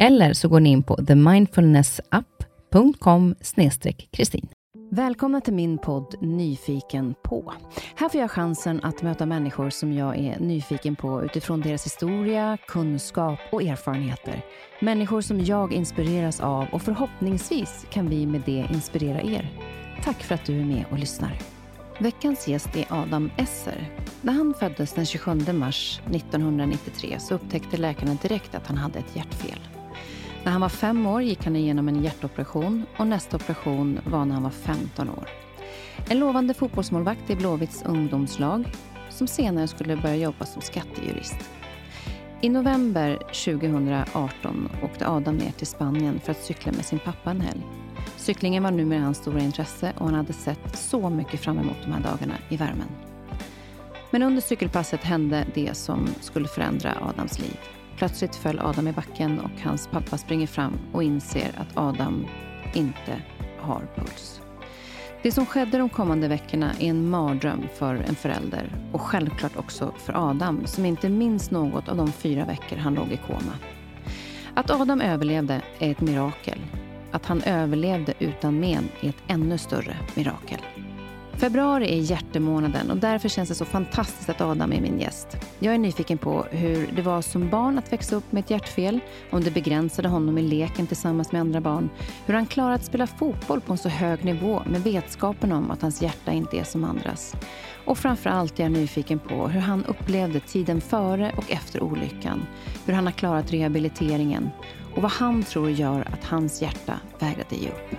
Eller så går ni in på themindfulnessapp.com kristin. Välkomna till min podd Nyfiken på. Här får jag chansen att möta människor som jag är nyfiken på utifrån deras historia, kunskap och erfarenheter. Människor som jag inspireras av och förhoppningsvis kan vi med det inspirera er. Tack för att du är med och lyssnar. Veckans gäst är Adam Esser. När han föddes den 27 mars 1993 så upptäckte läkarna direkt att han hade ett hjärtfel. När han var fem år gick han igenom en hjärtoperation och nästa operation var när han var 15 år. En lovande fotbollsmålvakt i Blåvitts ungdomslag som senare skulle börja jobba som skattejurist. I november 2018 åkte Adam ner till Spanien för att cykla med sin pappa en helg. Cyklingen var numera hans stora intresse och han hade sett så mycket fram emot de här dagarna i värmen. Men under cykelpasset hände det som skulle förändra Adams liv. Plötsligt föll Adam i backen och hans pappa springer fram och inser att Adam inte har puls. Det som skedde de kommande veckorna är en mardröm för en förälder och självklart också för Adam som inte minns något av de fyra veckor han låg i koma. Att Adam överlevde är ett mirakel. Att han överlevde utan men är ett ännu större mirakel. Februari är hjärtemånaden och därför känns det så fantastiskt att Adam är min gäst. Jag är nyfiken på hur det var som barn att växa upp med ett hjärtfel, om det begränsade honom i leken tillsammans med andra barn, hur han klarar att spela fotboll på en så hög nivå med vetskapen om att hans hjärta inte är som andras. Och framför allt är jag nyfiken på hur han upplevde tiden före och efter olyckan, hur han har klarat rehabiliteringen och vad han tror gör att hans hjärta vägrade ge upp.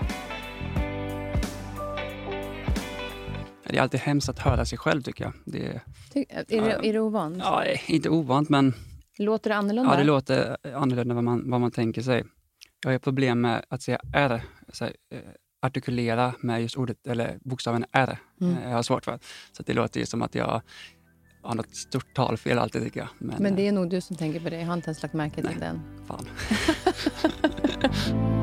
Det är alltid hemskt att höra sig själv tycker jag. Det, är, är, det, är det ovant? Ja, inte ovant men... Låter det annorlunda? Ja, det låter annorlunda vad man, vad man tänker sig. Jag har problem med att säga R, så här, eh, artikulera med just ordet, eller bokstaven R. Mm. Eh, jag har svårt för. Så det låter ju som att jag har något stort talfel alltid tycker jag. Men, men det är nog du som tänker på det. Jag har inte ens lagt märke till nej, den. Fan.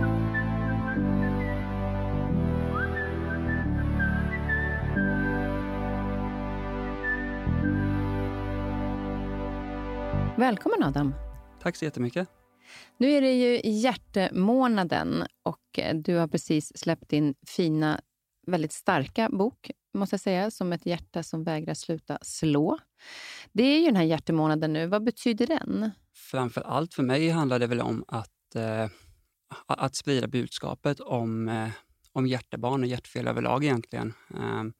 Välkommen Adam. Tack så jättemycket. Nu är det ju hjärtemånaden och du har precis släppt din fina, väldigt starka bok, måste jag säga, som ett hjärta som vägrar sluta slå. Det är ju den här hjärtemånaden nu. Vad betyder den? Framför allt för mig handlar det väl om att, eh, att sprida budskapet om, eh, om hjärtebarn och hjärtfel överlag egentligen. Ehm,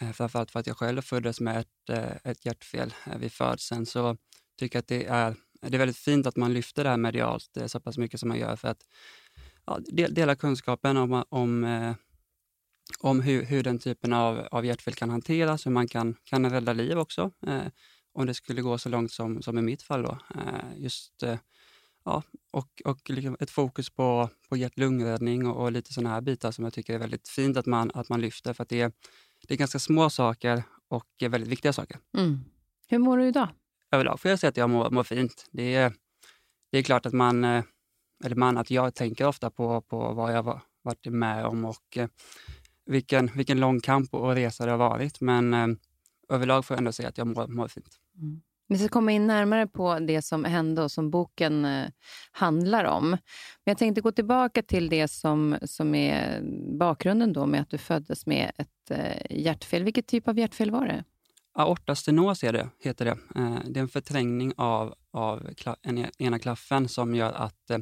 eh, framförallt för att jag själv föddes med ett, eh, ett hjärtfel eh, vid födseln. Så tycker att det är, det är väldigt fint att man lyfter det här medialt eh, så pass mycket som man gör för att ja, dela kunskapen om, om, eh, om hur, hur den typen av, av hjärtfel kan hanteras, hur man kan, kan rädda liv också. Eh, om det skulle gå så långt som, som i mitt fall. Då. Eh, just, eh, ja, och och liksom ett fokus på, på hjärt-lungräddning och, och, lite sådana här bitar som jag tycker är väldigt fint att man, att man lyfter. För att det är, det är ganska små saker och väldigt viktiga saker. Mm. Hur mår du idag? Överlag får jag säga att jag mår, mår fint. Det är, det är klart att man, eh, eller man, att jag tänker ofta på, på vad jag varit med om och eh, vilken, vilken lång kamp och resa det har varit. Men eh, överlag får jag ändå säga att jag mår, mår fint. Mm. Vi ska komma in närmare på det som hände och som boken handlar om. Men jag tänkte gå tillbaka till det som, som är bakgrunden då med att du föddes med ett hjärtfel. Vilket typ av hjärtfel var det? Aortastenos är det, heter det. Eh, det är en förträngning av, av en, ena klaffen som gör att eh,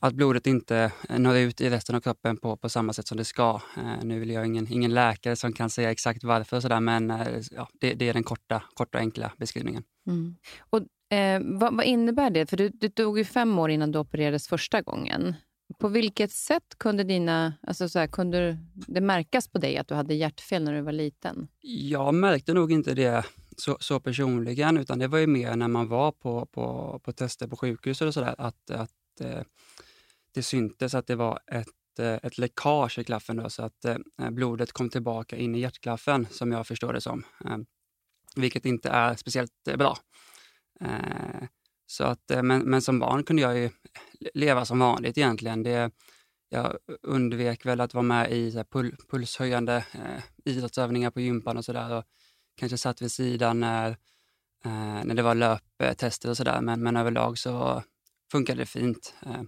att blodet inte eh, når ut i resten av kroppen på, på samma sätt som det ska. Nu vill jag ingen, ingen läkare som kan säga exakt varför, och så där, men ja, det, det, är den korta, korta enkla beskrivningen. Mm. Och, eh, vad, vad, innebär det? För du, det tog ju fem år innan du opererades första gången. På vilket sätt kunde, dina, alltså så här, kunde det märkas på dig att du hade hjärtfel när du var liten? Jag märkte nog inte det så, så personligen, utan det var ju mer när man var på, på, på tester på sjukhuset och sådär, att, att eh, det syntes att det var ett, eh, ett läckage i klaffen, då, så att eh, blodet kom tillbaka in i hjärtklaffen, som jag förstår det som. Vilket inte är speciellt eh, bra. Så att, eh, men, men som barn kunde jag ju leva som vanligt egentligen. Det, jag undvek väl att vara med i så pul pulshöjande eh, idrottsövningar på gympan och sådär. Kanske satt vid sidan när, eh, när det var löptester och sådär. Men, men överlag så funkade det fint. Eh,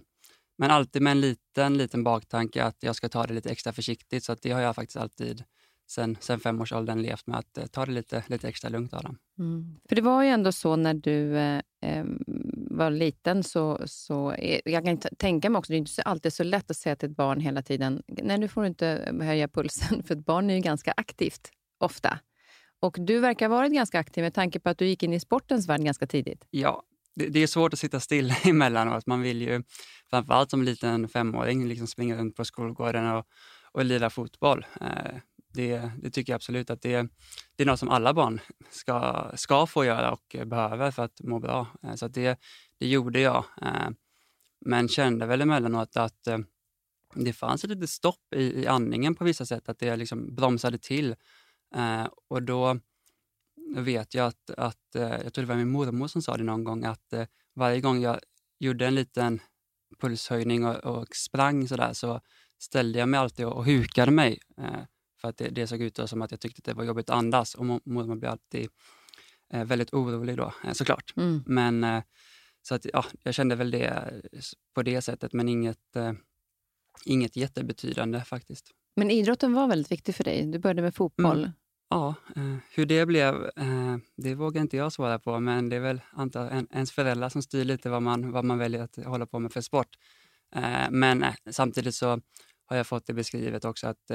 men alltid med en liten, liten baktanke att jag ska ta det lite extra försiktigt. Så att det har jag faktiskt alltid sen, sen femårsåldern levt med, att eh, ta det lite, lite extra lugnt, Adam. Mm. För det var ju ändå så när du eh, var liten, så, så jag kan tänka mig också, det är inte alltid så lätt att säga till ett barn hela tiden, nej nu får du inte höja pulsen, för ett barn är ju ganska aktivt ofta. Och du verkar ha varit ganska aktiv med tanke på att du gick in i sportens värld ganska tidigt. Ja, det, det, är svårt att sitta still emellanåt. Man vill ju, framförallt som liten femåring, liksom springa runt på skolgården och, och lira fotboll. Eh, det, det, tycker jag absolut att det, det är något som alla barn ska, ska få göra och behöver för att må bra. Eh, så det, det gjorde jag. Eh, men kände väl emellanåt att eh, det fanns ett litet stopp i, i andningen på vissa sätt, att det liksom bromsade till. Och då vet jag att, att, jag tror det var min mormor som sa det någon gång, att varje gång jag gjorde en liten pulshöjning och, och sprang sådär så ställde jag mig alltid och, och hukade mig. Eh, för att det, det såg ut som att jag tyckte att det var jobbigt att andas och mormor blev alltid väldigt orolig då såklart. Mm. Men så att, ja, jag kände väl det på det sättet, men inget, inget jättebetydande faktiskt. Men idrotten var väldigt viktig för dig. Du började med fotboll. Mm. Ja, eh, hur det blev, eh, det vågar inte jag svara på, men det är väl antar en, ens föräldrar som styr lite vad man, vad man väljer att hålla på med för sport. Eh, men samtidigt så har jag fått det beskrivet också att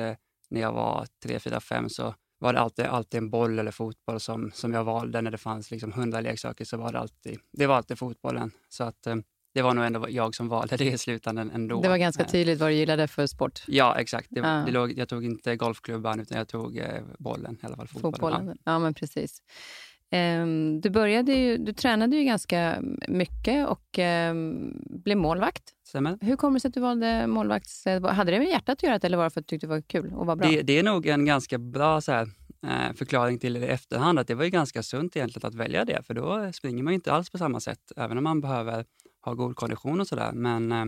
när jag var 3, 4, 5 så var det alltid, alltid en boll eller fotboll som, som jag valde. När det fanns liksom hundra leksaker så var det alltid, det var alltid fotbollen. Så att det var nog ändå jag som valde det i slutändan ändå. Det var ganska eh. tydligt vad du gillade för sport. Ja, exakt. Det, ah. det låg, jag tog inte golfklubban, utan jag tog eh, bollen, i alla fall fotbollen. fotbollen. Ja, men precis. Um, du, började ju, du tränade ju ganska mycket och um, blev målvakt. Stämmer. Hur kommer det sig att du valde målvakt? Hade det med hjärtat att göra eller var det för att du tyckte det var kul och var bra? Det, det är nog en ganska bra så här, eh, förklaring till det i efterhand, att det var ju ganska sunt egentligen att välja det, för då springer man inte alls på samma sätt, även om man behöver ha god kondition och sådär. Men eh,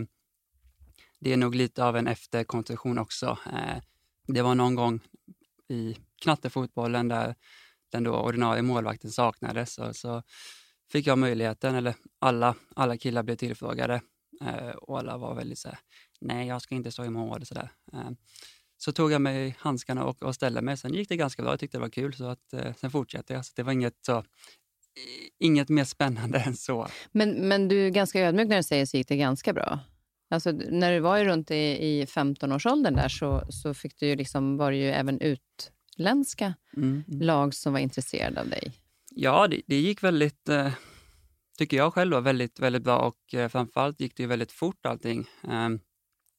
det är nog lite av en efterkonstruktion också. Eh, det var någon gång i knattefotbollen där den då ordinarie målvakten saknades. Så, så fick jag möjligheten, eller alla, alla killar blev tillfrågade och alla var väldigt så här, nej jag ska inte stå i mål. Så, där. Eh, så tog jag mig handskarna och, och ställde mig. Sen gick det ganska bra, jag tyckte det var kul, så att, eh, sen fortsatte jag. Så det var inget så inget mer spännande än så. Men, men du är ganska ödmjuk när du säger så gick det ganska bra. Alltså, när du var runt i, i 15-årsåldern där så, så fick du ju liksom, var det ju även utländska mm, mm. lag som var intresserade av dig. Ja, det, det gick väldigt, eh, tycker jag själv, var väldigt, väldigt bra och eh, framförallt gick det ju väldigt fort allting. Eh,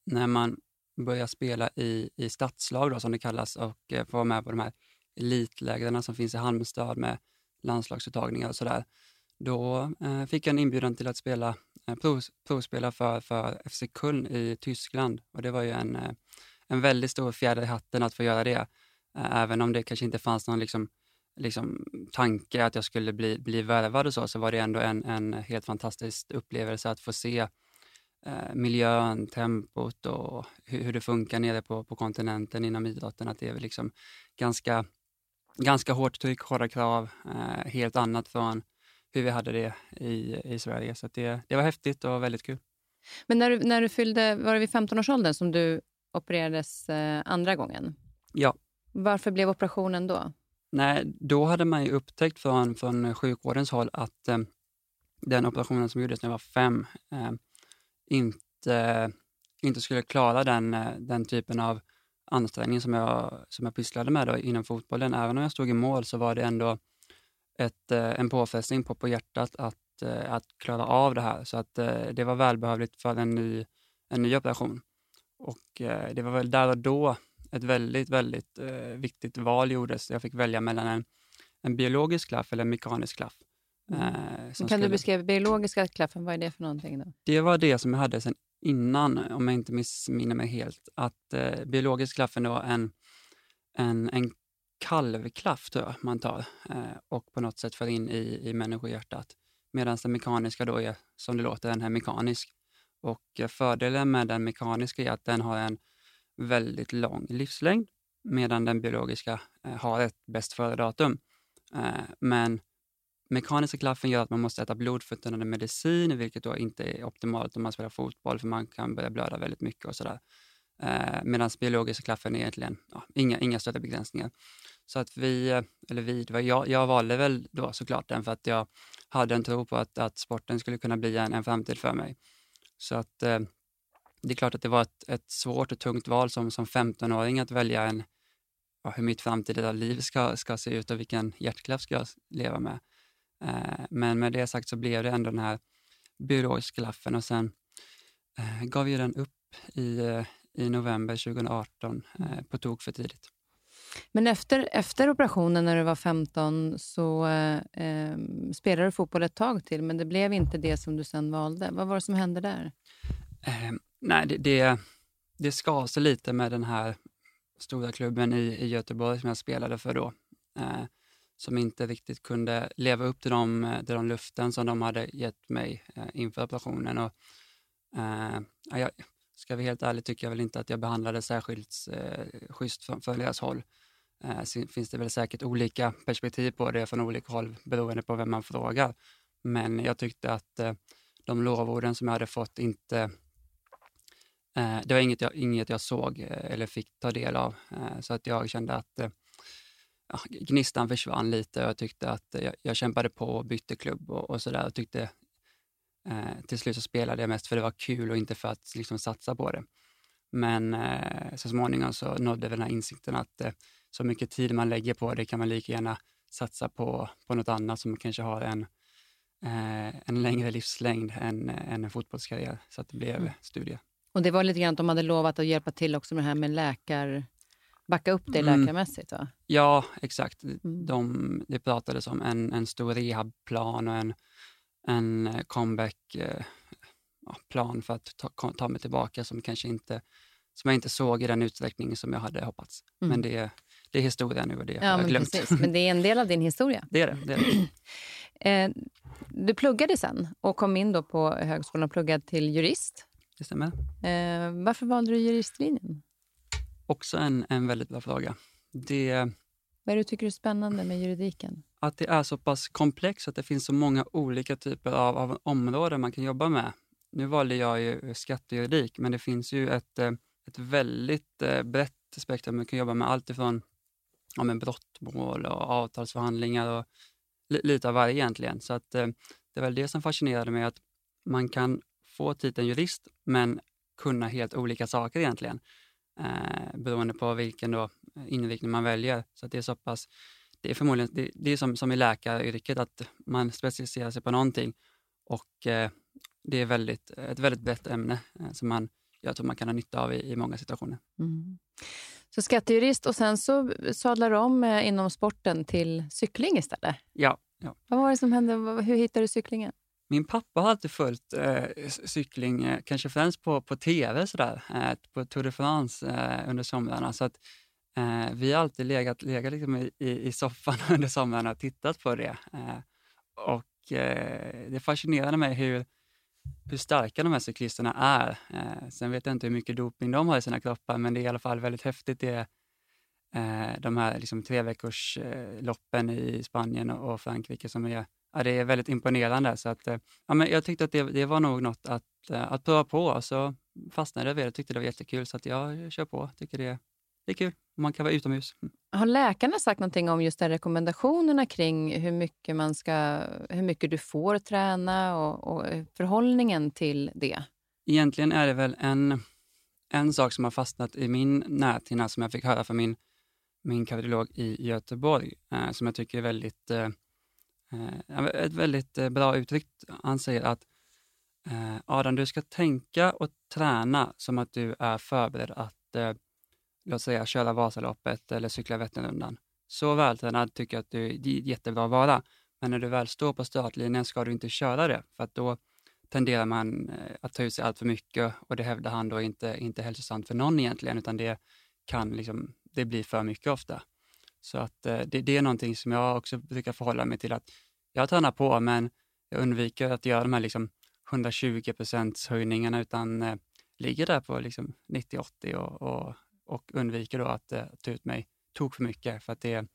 när man börjar spela i, i stadslag, då, som det kallas, och eh, får vara med på de här elitlägren som finns i Halmstad med landslagsuttagningar och sådär. Då eh, fick jag en inbjudan till att spela eh, prov, provspela för, för FC Köln i Tyskland och det var ju en, eh, en väldigt stor fjäder i hatten att få göra det. Eh, även om det kanske inte fanns någon liksom, liksom, tanke att jag skulle bli, bli värvad och så, så var det ändå en, en helt fantastisk upplevelse att få se eh, miljön, tempot och hur, hur, det funkar nere på, på kontinenten inom idrotten. Att det är liksom ganska ganska hårt tryck, hårda krav, eh, helt annat från, hur vi hade det i, i Sverige. Så det, det var häftigt och väldigt kul. Men när du, när du fyllde, var det vid 15-årsåldern som du opererades eh, andra gången? Ja. Varför blev operationen då? Nej, då hade man ju upptäckt från, från sjukvårdens håll att eh, den operationen som gjordes när jag var fem eh, inte, inte skulle klara den, eh, den typen av ansträngning som jag, som jag pysslade med då inom fotbollen. Även om jag stod i mål så var det ändå ett, eh, en påfrestning på, på hjärtat att, eh, att klara av det här. Så att eh, det var välbehövligt för en ny, en ny operation. Och eh, det var väl där och då ett väldigt, väldigt viktigt val gjordes. Jag fick välja mellan en, en biologisk klaff eller en mekanisk klaff. Mm. kan skulle... du beskriva biologiska klaffen, vad är det för någonting? Då? Det var det som jag hade sen innan, om jag inte missminner mig helt, att eh, biologisk klaffen då en, en, en kalvklaff tror jag man tar eh, och på något sätt för in i, i människohjärtat. Medan den mekaniska då är, som det låter, den är mekanisk. Och eh, fördelen med den mekaniska är att den har en väldigt lång livslängd medan den biologiska eh, har ett bäst före-datum. Eh, men Mekaniska klaffen gör att man måste äta blodförtunnande medicin, vilket då inte är optimalt om man spelar fotboll, för man kan börja blöda väldigt mycket och sådär. Eh, Medan biologiska klaffen är egentligen ja, inga, inga större begränsningar. Så att vi, eh, eller vi, det var jag, jag valde väl då såklart den för att jag hade en tro på att, att sporten skulle kunna bli en, en framtid för mig. Så att eh, det är klart att det var ett, ett svårt och tungt val som, som 15-åring att välja en, ja, hur mitt framtida liv ska, ska se ut och vilken hjärtklaff ska jag leva med. Eh, men med det sagt så blev det ändå den här biologiska klaffen och sen eh, gav vi den upp i, eh, i november 2018 mm. på tok för tidigt. Men efter, efter operationen när du var 15 så eh, spelade du fotboll ett tag till, men det blev inte det som du sen valde. Vad var det som hände där? Nej, det, det, det skar sig lite med den här stora klubben i, i Göteborg som jag spelade för då. Eh, som inte riktigt kunde leva upp till de, till de löften som de hade gett mig eh, inför operationen. Och, eh, jag, ska vi helt ärligt tycker jag väl inte att jag behandlade särskilt eh, schysst från, från deras håll. Eh, finns det väl säkert olika perspektiv på det från olika håll beroende på vem man frågar. Men jag tyckte att eh, de lovorden som jag hade fått inte det var inget jag, inget jag såg eh, eller fick ta del av. Så att jag kände att ja, gnistan försvann lite och jag tyckte att jag, jag kämpade på och bytte klubb och, och sådär. Och tyckte, eh, till slut så spelade jag mest för det var kul och inte för att liksom, satsa på det. Men eh, så småningom så nådde den här insikten att eh, så mycket tid man lägger på det kan man lika gärna satsa på, på något annat som kanske har en, eh, en längre livslängd än, än en fotbollskarriär. Så att det blev mm. studier. Och det var lite grann att de hade lovat att hjälpa till också med det här med läkar backa upp det mm. läkarmässigt? Va? Ja, exakt. Mm. De, det pratades om en, en stor rehabplan och en, en eh, comebackplan eh, för att ta, ta mig tillbaka som kanske inte som jag inte såg i den utsträckning som jag hade hoppats. Mm. Men det, det är historia nu och det ja, har jag glömt. Precis. Men det är en del av din historia. det är det. det, är det. eh, du pluggade sen och kom in då på högskolan och pluggade till jurist. Det stämmer. Eh, varför valde du juristlinjen? Också en, en väldigt bra fråga. Det, Vad är det du tycker är spännande med juridiken? Att det är så pass komplext att det finns så många olika typer av, av områden man kan jobba med. Nu valde jag ju skattejuridik, men det finns ju ett, eh, ett väldigt eh, brett spektrum. Man kan jobba med allt ifrån ja, med brottmål och avtalsförhandlingar och lite av varje egentligen. Så att, eh, det är väl det som fascinerade mig, att man kan få titeln jurist, men kunna helt olika saker egentligen eh, beroende på vilken då inriktning man väljer. Så det är så pass, det är förmodligen, det, det är som, som i läkaryrket, att man specialiserar sig på någonting och eh, det är väldigt, ett väldigt brett ämne eh, som man, jag tror man kan ha nytta av i, i många situationer. Mm. Så skattejurist och sen så sadlar du om eh, inom sporten till cykling istället? Ja. ja. Vad var det som hände? Hur hittade du cyklingen? Min pappa har alltid följt eh, cykling, eh, kanske främst på, på tv, sådär, eh, på Tour de France eh, under somrarna. Så att, eh, vi har alltid legat, legat liksom i, i, soffan under somrarna och tittat på det. Eh, och eh, Det fascinerade mig hur, hur starka de här cyklisterna är. Eh, sen vet jag inte hur mycket doping de har i sina kroppar, men det är i alla fall väldigt häftigt. Det, eh, de här liksom tre veckors loppen i Spanien och Frankrike som är ja, det är väldigt imponerande. Så att, ja, men jag tyckte att det, det var nog något att, att pröva på och så fastnade jag vid det. tyckte det var jättekul så att jag kör på. tycker det, det är kul. Man kan vara utomhus. Mm. Har läkarna sagt någonting om just rekommendationerna kring hur mycket, man ska, hur mycket du får träna och, och förhållningen till det? Egentligen är det väl en, en sak som har fastnat i min näthinna som jag fick höra från min, min kardiolog i Göteborg, eh, som jag tycker är väldigt, eh, eh Eh, ett väldigt eh, bra uttryck. Han säger att eh, Adam, du ska tänka och träna som att du är förberedd att eh, låt säga köra Vasaloppet eller cykla Vätternrundan. Så vältränad tycker jag att du är jättebra att vara. Men när du väl står på startlinjen ska du inte köra det, för att då tenderar man eh, att ta ut sig allt för mycket och det hävdar han då inte, inte hälsosamt för någon egentligen, utan det kan liksom, det blir för mycket ofta. Så att eh, det, det är någonting som jag också brukar förhålla mig till att jag tränar på, men jag undviker att göra de här liksom 120 procents höjningarna utan eh, ligger där på liksom 90-80 och, och, och, undviker då att eh, ta ut mig tok för mycket för att det är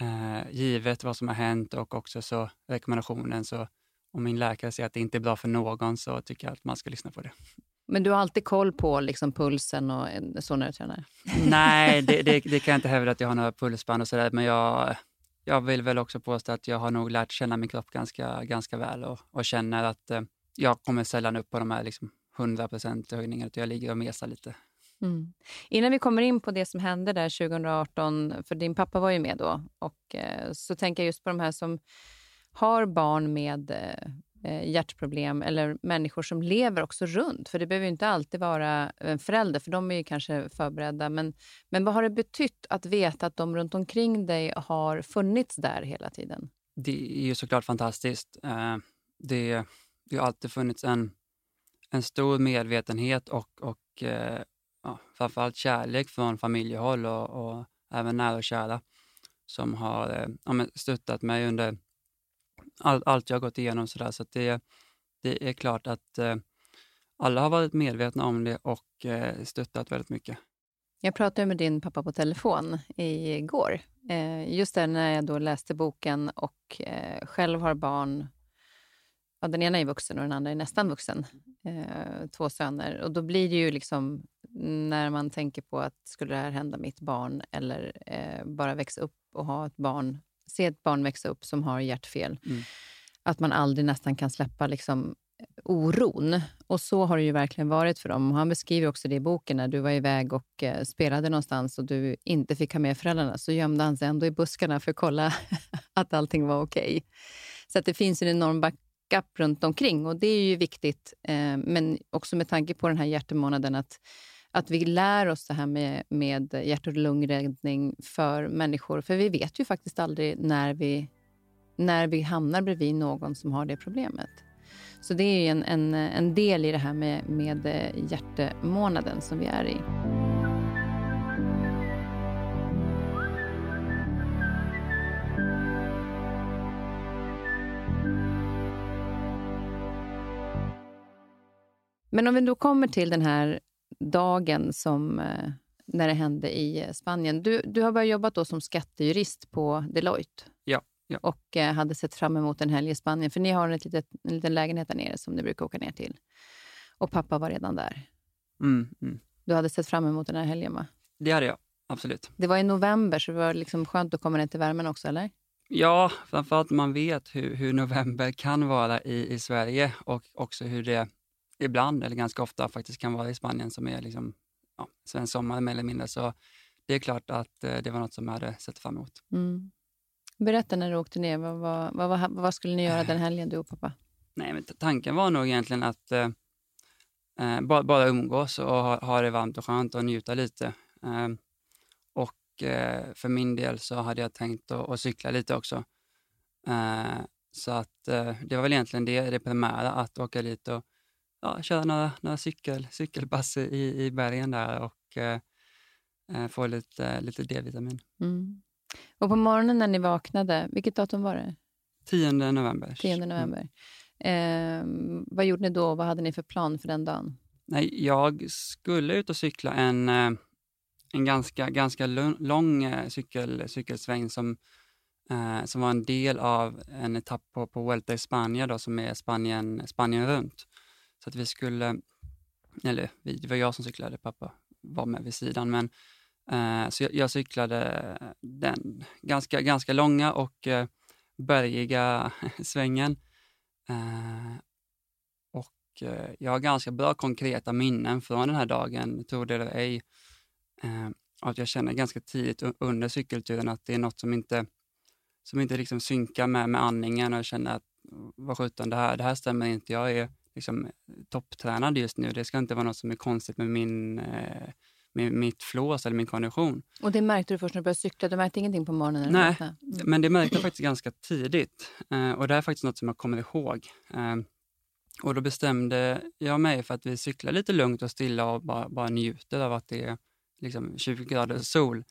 eh, givet vad som har hänt och också så rekommendationen så om min läkare säger att det inte är bra för någon så tycker jag att man ska lyssna på det. Men du har alltid koll på liksom pulsen och så när du tränar? Nej, det, det, det, kan jag inte hävda att jag har några pulsband och sådär, men jag, jag vill väl också påstå att jag har nog lärt känna min kropp ganska, ganska väl och, och känner att eh, jag kommer sällan upp på de här liksom 100 höjningarna, utan jag ligger och mesar lite. Mm. Innan vi kommer in på det som hände där 2018, för din pappa var ju med då, och eh, så tänker jag just på de här som har barn med eh, Eh, hjärtproblem eller människor som lever också runt. För det behöver inte alltid vara en förälder, för de är ju kanske förberedda. Men, men vad har det betytt att veta att de runt omkring dig har funnits där hela tiden? Det är ju såklart fantastiskt. Eh, det, det har alltid funnits en, en stor medvetenhet och, och eh, ja, framförallt kärlek från familjehåll och, och även nära och kära som har eh, ja, stöttat mig under all, allt jag gått igenom. Så, där. så det, det är klart att eh, alla har varit medvetna om det och eh, stöttat väldigt mycket. Jag pratade med din pappa på telefon igår. Eh, just där när jag då läste boken och eh, själv har barn. Ja, den ena är vuxen och den andra är nästan vuxen. Eh, två söner. Och då blir det ju liksom, när man tänker på att skulle det här hända mitt barn eller eh, bara växa upp och ha ett barn se ett barn växa upp som har hjärtfel. Mm. Att man aldrig nästan kan släppa liksom, oron. Och så har det ju verkligen varit för dem. Han beskriver också det i boken, när du var iväg och eh, spelade någonstans och du inte fick ha med föräldrarna, så gömde han sig ändå i buskarna för att kolla att allting var okej. Okay. Så att det finns en enorm backup runt omkring och det är ju viktigt. Eh, men också med tanke på den här hjärtemånaden, att att vi lär oss det här med, med hjärt och lungräddning för människor. För vi vet ju faktiskt aldrig när vi, när vi hamnar bredvid någon som har det problemet. Så det är en, en, en del i det här med, med eh, hjärtemånaden som vi är i. Men om vi då kommer till den här dagen som, eh, när det hände i eh, Spanien. Du, du har börjat jobba då som skattejurist på Deloitte. Ja. ja. Och eh, hade sett fram emot en helg i Spanien. För ni har ett litet, en liten lägenhet där nere som ni brukar åka ner till. Och pappa var redan där. Mm, mm. Du hade sett fram emot den här helgen, va? Det hade jag, absolut. Det var i november, så det var liksom skönt att komma ner till värmen också, eller? Ja, framförallt man vet hur, hur november kan vara i, i Sverige och också hur det ibland, eller ganska ofta, faktiskt kan vara i Spanien som är liksom, ja, svensk sommar mer eller mindre. Så det är klart att eh, det var något som jag hade sett fram emot. Mm. Berätta när du åkte ner. Vad, vad, vad, vad, skulle ni göra den helgen, du och pappa? Nej, men tanken var nog egentligen att eh, eh bara, bara umgås och ha, ha, det varmt och skönt och njuta lite. Eh, och eh, för min del så hade jag tänkt att, att cykla lite också. Eh, så att det var väl egentligen det, det primära, att åka dit och ja, köra några, några cykel, cykelpass i, i bergen där och eh, eh få lite, lite D-vitamin. Mm. Och på morgonen när ni vaknade, vilket datum var det? 10 november. 10 mm. november. Mm. Eh, vad gjorde ni då? Vad hade ni för plan för den dagen? Nej, jag skulle ut och cykla en, eh, en ganska, ganska lång eh, cykel, cykelsväng som eh, som var en del av en etapp på, på Vuelta i Spanien då, som är Spanien, Spanien runt. Att vi skulle, eller vi, det var jag som cyklade, pappa var med vid sidan, men eh, så jag, jag, cyklade den ganska, ganska långa och eh, bergiga svängen. Eh, och eh, jag har ganska bra konkreta minnen från den här dagen, tror det eller ej. Att jag känner ganska tidigt under cykelturen att det är något som inte, som inte liksom synkar med, med andningen och jag känner att vad sjutton, det här, det här stämmer inte. Jag är liksom topptränad just nu. Det ska inte vara något som är konstigt med min eh, med mitt flås eller min kondition. Och det märkte du först när du började cykla? Du märkte ingenting på morgonen? Nej, mm. men det märkte jag faktiskt ganska tidigt. Eh, och det är faktiskt något som jag kommer ihåg. Eh, och då bestämde jag mig för att vi cyklar lite lugnt och stilla och bara, bara njuter av att det är liksom 20 grader sol.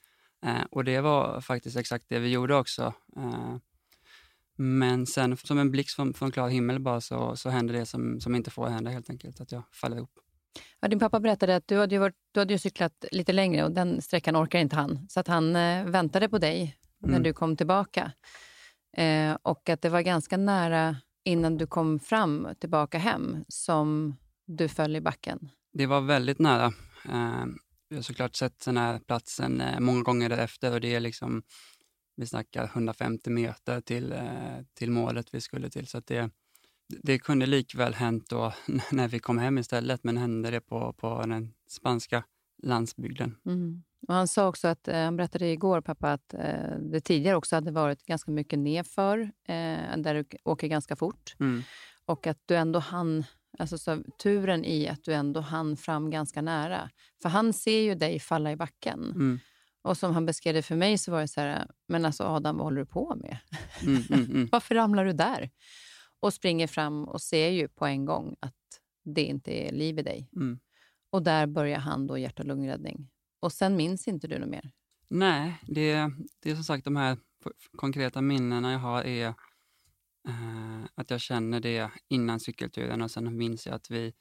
Eh, och det var faktiskt exakt det vi gjorde också. Men sen som en blixt från, från klar himmel bara så, så hände det som, som inte får hända helt enkelt, att jag faller ihop. Ja, din pappa berättade att du hade, varit, du hade ju cyklat lite längre och den sträckan orkar inte han. Så att han eh, väntade på dig när mm. du kom tillbaka. Eh, och att det var ganska nära innan du kom fram tillbaka hem som du föll i backen. Det var väldigt nära. Eh, jag har såklart sett den här platsen eh, många gånger därefter och det är liksom, vi snackar 150 meter till, eh, till målet vi skulle till. Så det, det kunde likväl hänt då när vi kom hem istället, men hände det på, på den spanska landsbygden. Mm. Och han sa också att, eh, han berättade igår, pappa, att eh, det tidigare också hade varit ganska mycket nedför, där du åker ganska fort. Mm. Och att du ändå hann, alltså så, turen i att du ändå hann fram ganska nära. För han ser ju dig falla i backen. Mm. Och som han beskrev det för mig så var det så här, men alltså Adam, vad håller du på med? Mm, mm, mm. Varför ramlar du där? Och springer fram och ser ju på en gång att det inte är liv i dig. Mm. Och där börjar han då hjärt och lungräddning. Och sen minns inte du något mer? Nej, det, det är som sagt de här konkreta minnena jag har är eh, att jag känner det innan cykelturen och sen minns jag att vi,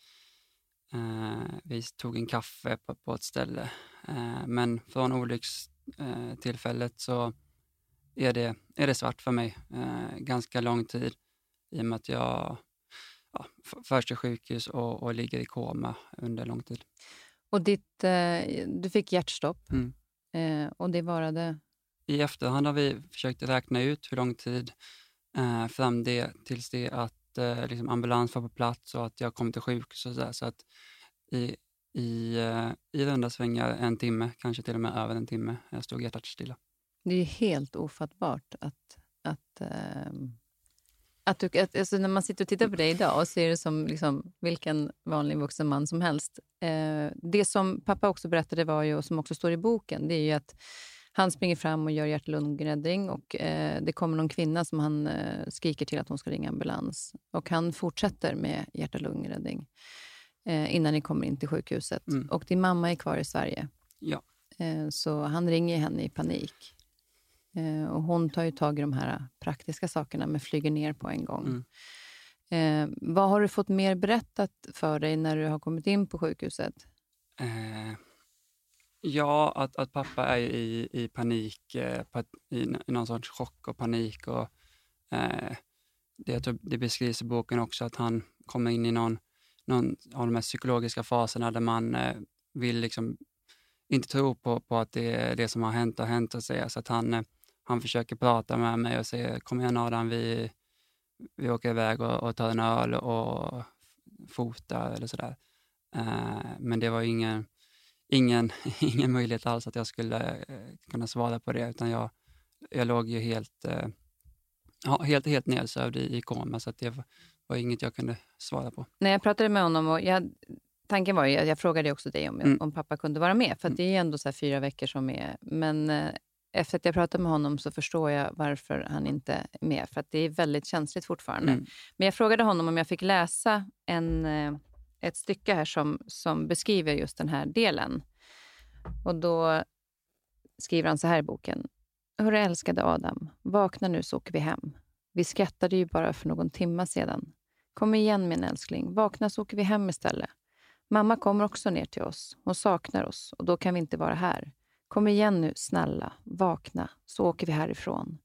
eh, vi tog en kaffe på, på ett ställe. Eh, men från olyckstillfället så är det, är det svart för mig eh, ganska lång tid i och med att jag ja, förs till sjukhus och, och ligger i koma under lång tid. Och ditt, eh, du fick hjärtstopp mm. och det varade? I efterhand har vi försökt räkna ut hur lång tid eh, fram det tills det att eh, liksom ambulans var på plats och att jag kom till sjukhus och så, där, så att i, i, eh, i runda svängar en timme, kanske till och med över en timme, jag stod hjärtat stilla. Det är helt ofattbart att, att ähm, att du, att, alltså när man sitter och tittar på dig idag och ser det som liksom, vilken vanlig vuxen man som helst. Eh, det som pappa också berättade var ju, och som också står i boken, det är ju att han springer fram och gör hjärt-lungräddning och eh, det kommer någon kvinna som han eh, skriker till att hon ska ringa ambulans. Och han fortsätter med hjärt-lungräddning eh, innan ni kommer in till sjukhuset. Mm. Och din mamma är kvar i Sverige. Ja. Eh, så han ringer henne i panik. Eh, och hon tar ju tag i de här praktiska sakerna, men flyger ner på en gång. Mm. Eh, vad har du fått mer berättat för dig när du har kommit in på sjukhuset? Eh, ja, att, att pappa är i, i panik, eh, i, i någon sorts chock och panik. Och, eh, det, det beskrivs i boken också att han kommer in i någon, någon av de här psykologiska faserna där man eh, vill liksom inte tro på, på att det, är det som har hänt har hänt. Och säga, så att han eh, han försöker prata med mig och säger kom igen Adam, vi, vi åker iväg och, och tar en öl och fotar eller sådär. Eh, men det var ingen, ingen, ingen möjlighet alls att jag skulle eh, kunna svara på det, utan jag, jag låg ju helt, eh, ja, helt, helt nedsövd i, i koma, så det var, inget jag kunde svara på. När jag pratade med honom, och jag, tanken var ju, jag frågade också dig om, mm. om pappa kunde vara med, för mm. det är ändå så fyra veckor som är, men efter att jag pratade med honom så förstår jag varför han inte är med. För att det är väldigt känsligt fortfarande. Mm. Men jag frågade honom om jag fick läsa en, eh, ett stycke här som, som beskriver just den här delen. Och då skriver han så här i boken. Hörru älskade Adam, vakna nu så åker vi hem. Vi skrattade ju bara för någon timma sedan. Kom igen min älskling, vakna så åker vi hem istället. Mamma kommer också ner till oss. Hon saknar oss och då kan vi inte vara här. Kom igen nu, snälla. Vakna, så åker vi härifrån.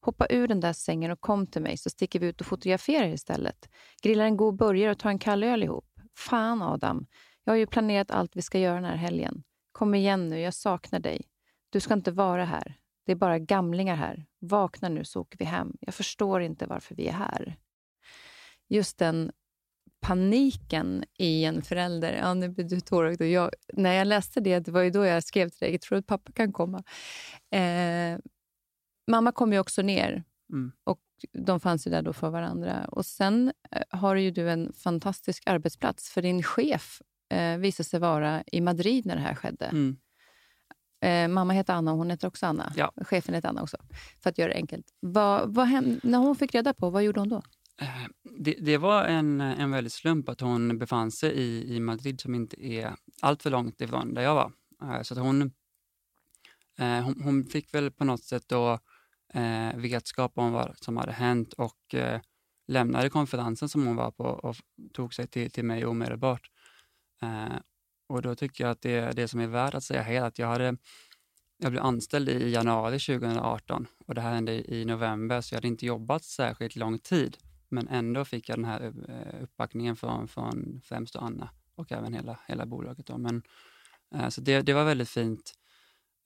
Hoppa ur den där sängen och kom till mig så sticker vi ut och fotograferar istället. Grillar en god burgare och tar en kall öl ihop. Fan Adam, jag har ju planerat allt vi ska göra den här helgen. Kom igen nu, jag saknar dig. Du ska inte vara här. Det är bara gamlingar här. Vakna nu så åker vi hem. Jag förstår inte varför vi är här. Just den paniken i en förälder. Ja, nu blir du tårögd. Jag, när jag läste det, det var ju då jag skrev till dig, jag tror att pappa kan komma. Eh, mamma kom ju också ner mm. och de fanns ju där då för varandra. Och Sen eh, har ju du en fantastisk arbetsplats, för din chef eh, visade sig vara i Madrid när det här skedde. Mm. Eh, mamma heter Anna och hon heter också Anna. Ja. Chefen heter Anna också, för att göra det enkelt. Vad, vad hem, när hon fick reda på, vad gjorde hon då? Eh, det, det, var en, en väldig slump att hon befann sig i, i Madrid som inte är allt för långt ifrån där jag var. Eh, så att hon, eh, hon, hon, fick väl på något sätt då eh, vetskap om vad som hade hänt och eh, lämnade konferensen som hon var på och tog sig till, till mig omedelbart. Eh, och då tycker jag att det, det som är värt att säga är att jag hade jag blev anställd i januari 2018 och det här hände i november så jag hade inte jobbat särskilt lång tid. Men ändå fick jag den här eh, uppbackningen från, från främst Anna och även hela, hela bolaget. Då. Men, eh, så det, det var väldigt fint.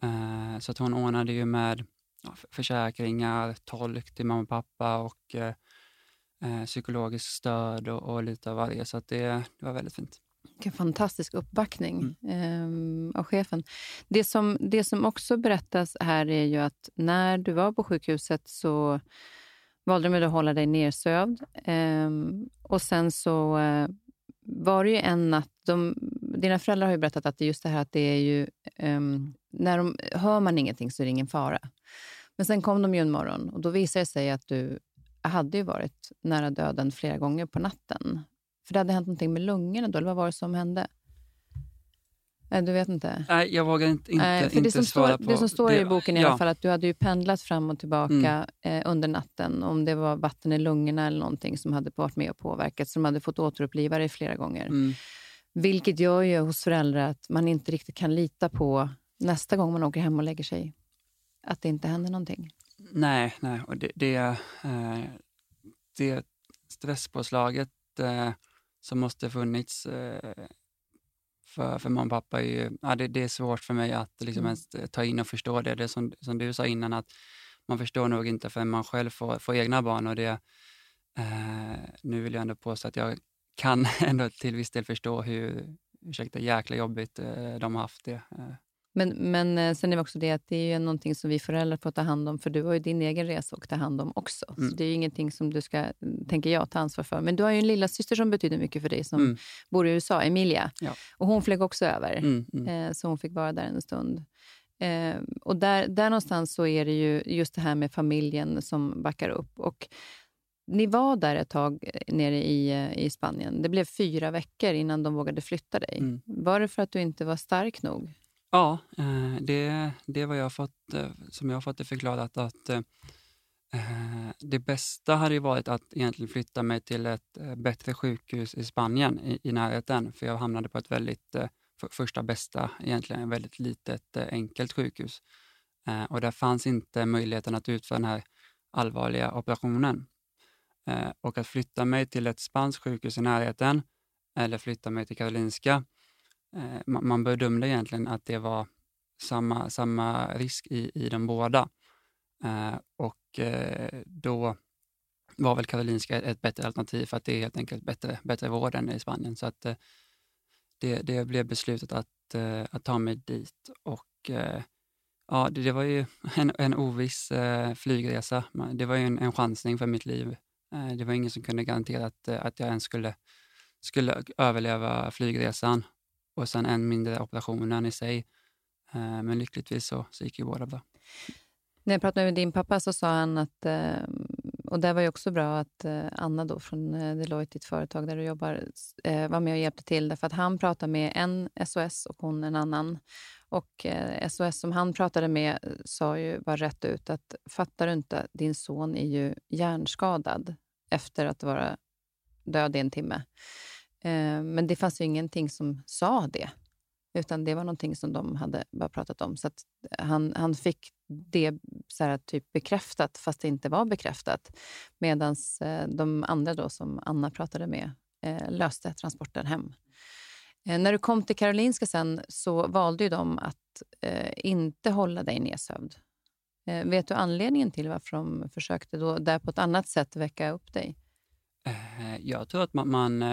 Eh, så att hon ordnade ju med försäkringar, tolk till mamma och pappa och psykologiskt stöd och, och, lite av varje. Så att det, det var väldigt fint. Vilken fantastisk uppbackning mm. eh, av chefen. Det som, det som också berättas här är ju att när du var på sjukhuset så valde de att hålla dig nersövd. Um, och sen så uh, var det ju en natt... De, dina föräldrar har ju berättat att det just det här att det är ju... Um, när de, hör man ingenting så är det ingen fara. Men sen kom de ju en morgon och då visade det sig att du hade ju varit nära döden flera gånger på natten. För det hade hänt någonting med lungorna då, eller vad var det som hände? Nej, du vet inte? Nej, jag vågar inte, inte, Nej, för inte det som svara står, på... Det som står det, i boken är ja. i alla fall att du hade ju pendlat fram och tillbaka mm. eh, under natten. Om det var vatten i lungorna eller någonting som hade varit med och påverkat. Så de hade fått återuppliva dig flera gånger. Mm. Vilket gör ju hos föräldrar att man inte riktigt kan lita på nästa gång man åker hem och lägger sig, att det inte händer någonting. Nej, nej. och det, det, eh, det stresspåslaget eh, som måste funnits eh, för, för mamma och pappa är ju, ja, det, det är svårt för mig att liksom mm. ens eh, ta in och förstå det. Det som, som du sa innan, att man förstår nog inte förrän man själv får, får egna barn. Och det, eh, nu vill jag ändå påstå att jag kan ändå till viss del förstå hur, ursäkta, jäkla jobbigt eh, de har haft det. Eh. Men, men eh, sen är det också det att det är ju någonting som vi föräldrar får ta hand om, för du har ju din egen resa att ta hand om också. Mm. Så det är ju ingenting som du ska, tänker jag, ta ansvar för. Men du har ju en lilla syster som betyder mycket för dig, som mm. bor i USA, Emilia. Ja. Och hon flög också över, mm, mm. eh, så hon fick vara där en stund. Eh, och där, där någonstans så är det ju just det här med familjen som backar upp. Och ni var där ett tag nere i, i Spanien. Det blev fyra veckor innan de vågade flytta dig. Mm. Var det för att du inte var stark nog? Ja, eh, det, det var jag fått, eh, som jag har fått det förklarat att eh, det bästa hade varit att egentligen flytta mig till ett bättre sjukhus i Spanien i, i närheten, för jag hamnade på ett väldigt, för, första bästa, egentligen väldigt litet enkelt sjukhus. Och där fanns inte möjligheten att utföra den här allvarliga operationen. Och att flytta mig till ett spanskt sjukhus i närheten eller flytta mig till Karolinska Eh, man, man bedömde egentligen att det var samma, samma risk i, i de båda. Eh, och eh, då var väl Karolinska ett bättre alternativ för att det är helt enkelt bättre, bättre vård än i Spanien. Så att eh, det, det blev beslutet att, eh, att ta mig dit. Och eh, ja, det, det, var ju en, en oviss flygresa. Det var ju en, en chansning för mitt liv. det var ingen som kunde garantera att, att jag ens skulle, skulle överleva flygresan och sen en mindre operationen i sig. Eh, men lyckligtvis så, så gick ju båda bra. När jag pratade med din pappa så sa han att, eh, och det var ju också bra att eh, Anna då från Deloitte, ditt företag där du jobbar, var med och hjälpte till. Därför att han pratade med en SOS och hon en annan. Och SOS som han pratade med sa ju bara rätt ut att fattar du inte, din son är ju hjärnskadad efter att vara död i en timme. Eh, men det fanns ju ingenting som sa det, utan det var någonting som de hade bara pratat om. Så han, han fick det så här, typ bekräftat fast det inte var bekräftat. Medan eh, de andra då, som Anna pratade med eh, löste transporten hem. När du kom till Karolinska sen så valde ju de att inte hålla dig nedsövd. Vet du anledningen till varför de försökte då där på ett annat sätt väcka upp dig? Eh, jag tror att man, man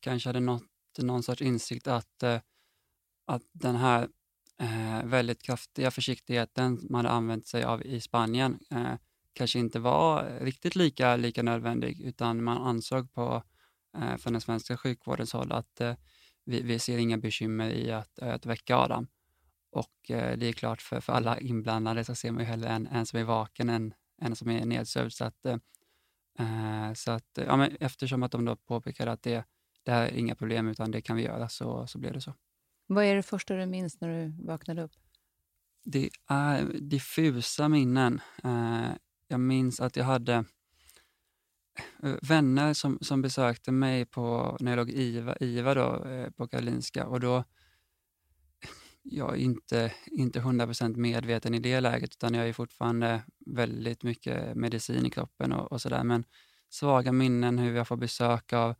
kanske hade nått någon sorts insikt att, eh, att den här väldigt kraftiga försiktigheten man hade använt sig av i Spanien kanske inte var riktigt lika, lika nödvändig, utan man ansåg på från den svenska sjukvårdens håll att vi, vi ser inga bekymmer i att, att väcka Adam. Och det är klart, för, för alla inblandade så ser man ju hellre en, en som är vaken än en som är nedsövd. Så att, så att, ja, men eftersom att de då påpekade att det, det här är inga problem, utan det kan vi göra, så, så blev det så. Vad är det första du minns när du vaknade upp? Det är diffusa minnen. Eh, jag minns att jag hade eh, vänner som, som besökte mig på, när jag låg IVA, IVA då, på Karolinska och då jag är inte, inte 100% medveten i det läget, utan jag är fortfarande väldigt mycket medicin i kroppen och, och sådär. Men svaga minnen hur jag får besök av,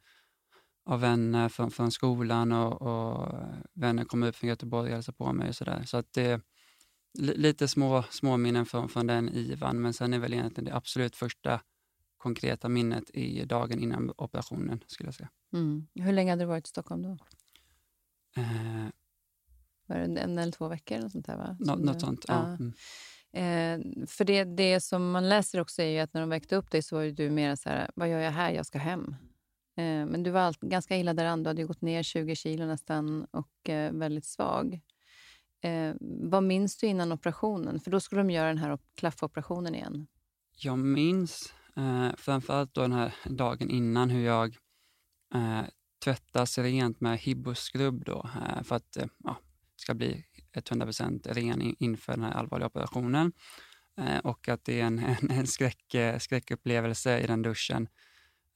av vänner från, från skolan och, och vänner kommer upp från Göteborg och hälsar på mig och sådär. Så att det lite små, små minnen från, från den IVAN, men sen är väl egentligen det absolut första konkreta minnet i dagen innan operationen, skulle jag säga. Mm. Hur länge hade du varit i Stockholm då? Eh, var det en eller två veckor? Eller sånt där, va? Nå, något sånt, ja. ja. Mm. Eh, för det, det som man läser också är ju att när de väckte upp dig så var du mer så här, vad gör jag här? Jag ska hem. Eh, men du var allt, ganska illa däran. Du hade gått ner 20 kilo nästan och eh, väldigt svag. Eh, vad minns du innan operationen? För då skulle de göra den här klaffoperationen igen. Jag minns eh, framförallt då den här dagen innan hur jag eh, tvättas rent med hibboskrubb då, eh, för att eh, ja, ska bli 100% ren inför den här allvarliga operationen. Eh, och att det är en, en, en skräck, eh, skräckupplevelse i den duschen.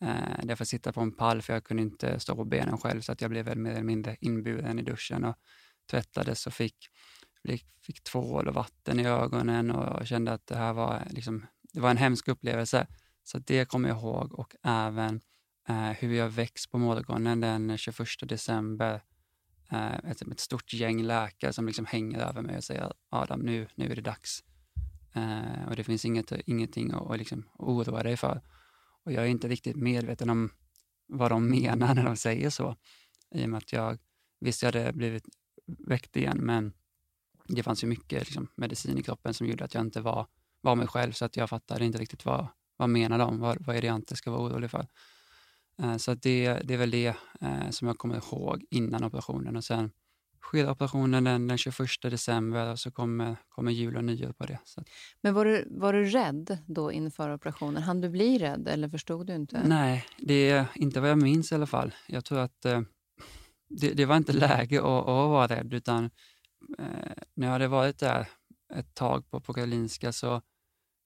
Eh, där jag får sitta på en pall för jag kunde inte stå på benen själv så att jag blev väl mer eller mindre inburen i duschen och tvättades och fick, fick tvål och vatten i ögonen och kände att det här var, liksom, det var en hemsk upplevelse. Så det kommer jag ihåg och även eh, hur jag väcks på morgonen den 21 december Eh, ett, ett stort gäng läkare som liksom hänger över mig och säger Adam, nu, nu är det dags. Eh, och det finns inget, ingenting att, att liksom oroa dig för. Och jag är inte riktigt medveten om vad de menar när de säger så. I och med att jag, visst jag hade blivit väckt igen, men det fanns ju mycket liksom, medicin i kroppen som gjorde att jag inte var, var mig själv, så att jag fattade inte riktigt vad, vad menar de? Vad, vad är det jag inte ska vara orolig för? Eh, så det, det är väl det eh, som jag kommer ihåg innan operationen. Och sen sker operationen den, den 21 december och så kommer, kommer jul och nyår på det. Så. Men var du, var du rädd då inför operationen? Han du bli rädd eller förstod du inte? Nej, det är inte vad jag minns i alla fall. Jag tror att eh, det, det, var inte läge att, att vara rädd, utan när jag hade varit där ett tag på, på Karolinska så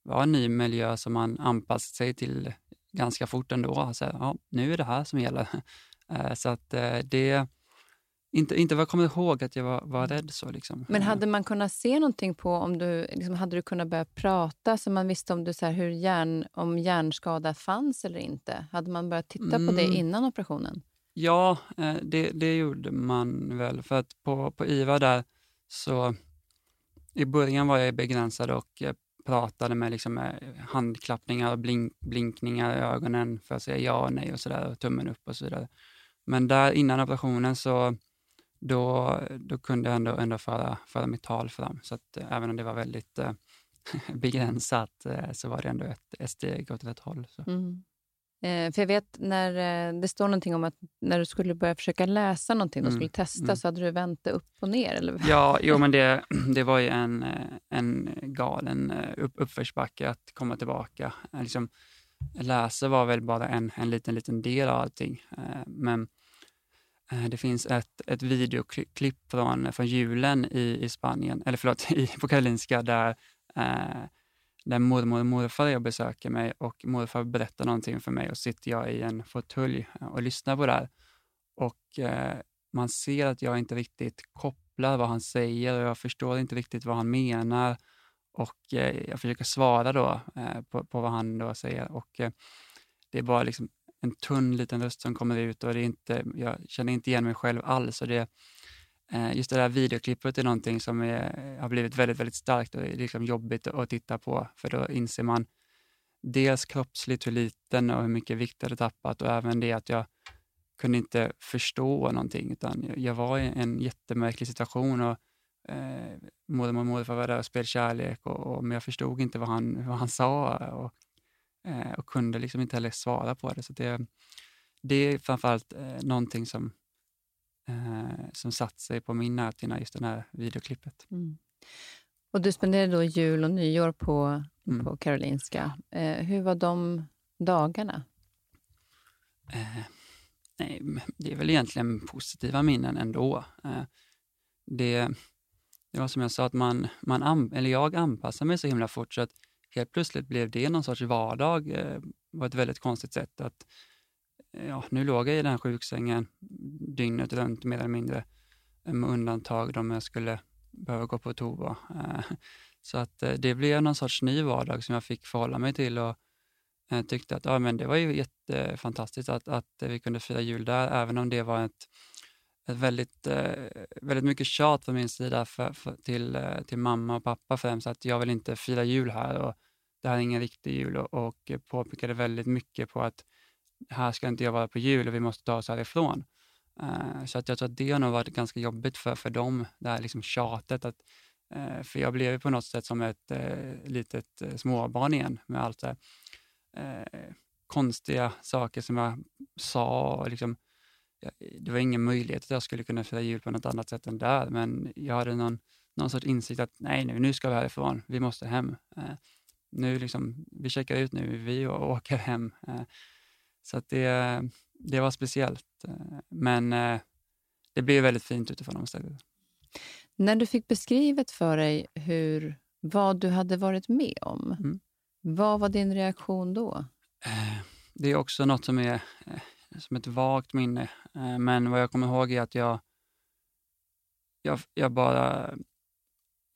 var en ny miljö som man anpassat sig till ganska fort ändå. Så, ja, nu är det här som gäller. Eh, så att eh, det... Inte, inte vad jag kommer ihåg att jag var, var rädd så. Liksom. Men hade man kunnat se någonting på om du... Liksom, hade du kunnat börja prata så man visste om, du, så här, hur hjärn, om hjärnskada fanns eller inte? Hade man börjat titta mm. på det mm. innan operationen? Ja, eh, det, det gjorde man väl. För att på, på IVA där så... I början var jag begränsad och pratade med, liksom, med handklappningar och blink, blinkningar i ögonen för att säga ja och nej och sådär, och tummen upp och så vidare. Men där innan operationen så då, då kunde jag ändå, ändå föra, föra mitt tal fram. Så att, eh, även om det var väldigt eh, begränsat eh, så var det ändå ett, ett steg åt rätt håll. Så. Mm. Eh, för jag vet när eh, det står någonting om att när du skulle börja försöka läsa någonting, mm. skulle testa, mm. så hade du vänt det upp och ner? Eller? Ja, jo, men det, det var ju en, eh, en galen upp, uppförsbacke att komma tillbaka. Liksom, läsa var väl bara en, en liten, liten del av allting. Men det finns ett, ett videoklipp från, från julen i, i Spanien, eller förlåt, i, på Karolinska, där där mormor och morfar är och besöker mig och morfar berättar någonting för mig och sitter jag i en fåtölj eh, och lyssnar på det här. Och eh, man ser att jag inte riktigt kopplar vad han säger och jag förstår inte riktigt vad han menar. och eh, jag försöker svara då eh, på, på, vad han då säger. Och eh, det är bara liksom en tunn liten röst som kommer ut och det är inte, jag känner inte igen mig själv alls. Och det, eh, Eh, just det där videoklippet är någonting som är, har blivit väldigt, väldigt starkt och är liksom jobbigt att titta på, för då inser man dels kroppsligt hur liten och hur mycket vikt jag hade tappat och även det att jag kunde inte förstå någonting, utan jag var i en jättemärklig situation och eh, mormor och morfar var där och spelade kärlek, och, och, men jag förstod inte vad han, vad han sa och, eh, och kunde liksom inte heller svara på det. Så det, det är framförallt eh, någonting som, eh, som satt sig på min näthinna, just det här videoklippet. Mm. Och du spenderade då jul och nyår på, mm. på Karolinska. Eh, hur var de dagarna? Eh, nej, det är väl egentligen positiva minnen ändå. Eh, det, det var som jag sa, att man, man eller jag anpassade mig så himla fort så att helt plötsligt blev det någon sorts vardag eh, på ett väldigt konstigt sätt. Att, ja, nu låg jag i den här sjuksängen dygnet runt mer eller mindre, med undantag om jag skulle behöva gå på toa. Eh, så att eh, det blev någon sorts ny vardag som jag fick förhålla mig till och eh, tyckte att ja, men det var ju jättefantastiskt att, att vi kunde fira jul där, även om det var ett ett väldigt, väldigt mycket tjat från min sida för, för, till, till mamma och pappa främst att jag vill inte fira jul här och det här är ingen riktig jul och, och påpekade väldigt mycket på att här ska inte jag vara på jul och vi måste ta oss härifrån. Uh, så att jag tror att det har nog varit ganska jobbigt för, för dem, det här liksom tjatet. Att, uh, för jag blev på något sätt som ett uh, litet uh, småbarn igen med allt det konstiga saker som jag sa och liksom, det var ingen möjlighet att jag skulle kunna fira jul på något annat sätt än där, men jag hade någon, någon sorts insikt att nej, nu, nu ska vi härifrån, vi måste hem. Nu liksom, vi checkar ut nu, vi åker hem. Så det, det var speciellt, men eh, det blev väldigt fint utifrån omständigheterna. När du fick beskrivet för dig hur, vad du hade varit med om, mm. vad var din reaktion då? Eh, det är också något som är eh, som ett vagt minne. Men vad jag kommer ihåg är att jag, jag, jag bara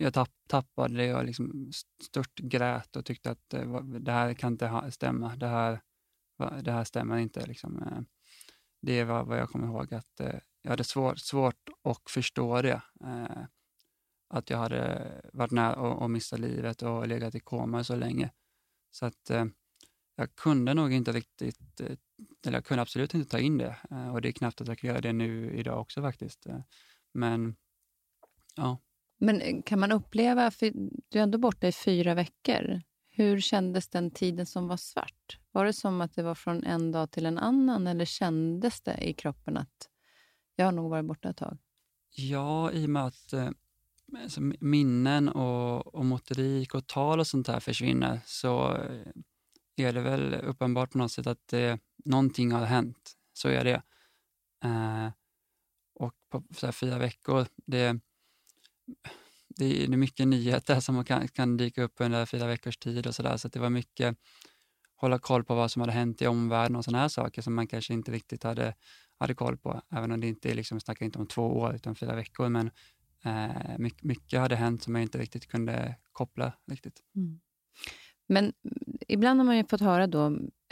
jag tapp, tappade det och liksom stört grät och tyckte att eh, det här kan inte stämma. Det här, det här stämmer inte. Liksom. Eh, det var vad jag kommer ihåg, att eh, jag hade svårt, svårt att förstå det. Eh, att jag hade varit nära att missa livet och legat i koma så länge. Så att jag kunde nog inte riktigt, eh, eller jag kunde absolut inte ta in det eh, och det är knappt att jag kan göra det nu idag också faktiskt. Eh, men ja. Men kan man uppleva, för du är ändå borta i fyra veckor, hur kändes den tiden som var svart? Var det som att det var från en dag till en annan eller kändes det i kroppen att jag har nog varit borta ett tag? Ja, i och med att eh, alltså, minnen och, och motorik och tal och sånt där försvinner så eh, är det väl uppenbart på något sätt att eh, någonting har hänt. Så är det. Eh, och på så här, fyra veckor, det, det, är mycket nyheter som kan, kan dyka upp under fyra veckors tid och sådär. så det var mycket hålla koll på vad som hade hänt i omvärlden och sådana här saker som man kanske inte riktigt hade, hade koll på, även om det inte är, liksom, snackar inte om två år utan fyra veckor, men eh, mycket, mycket hade hänt som jag inte riktigt kunde koppla riktigt. Mm. Men ibland har man ju fått höra då,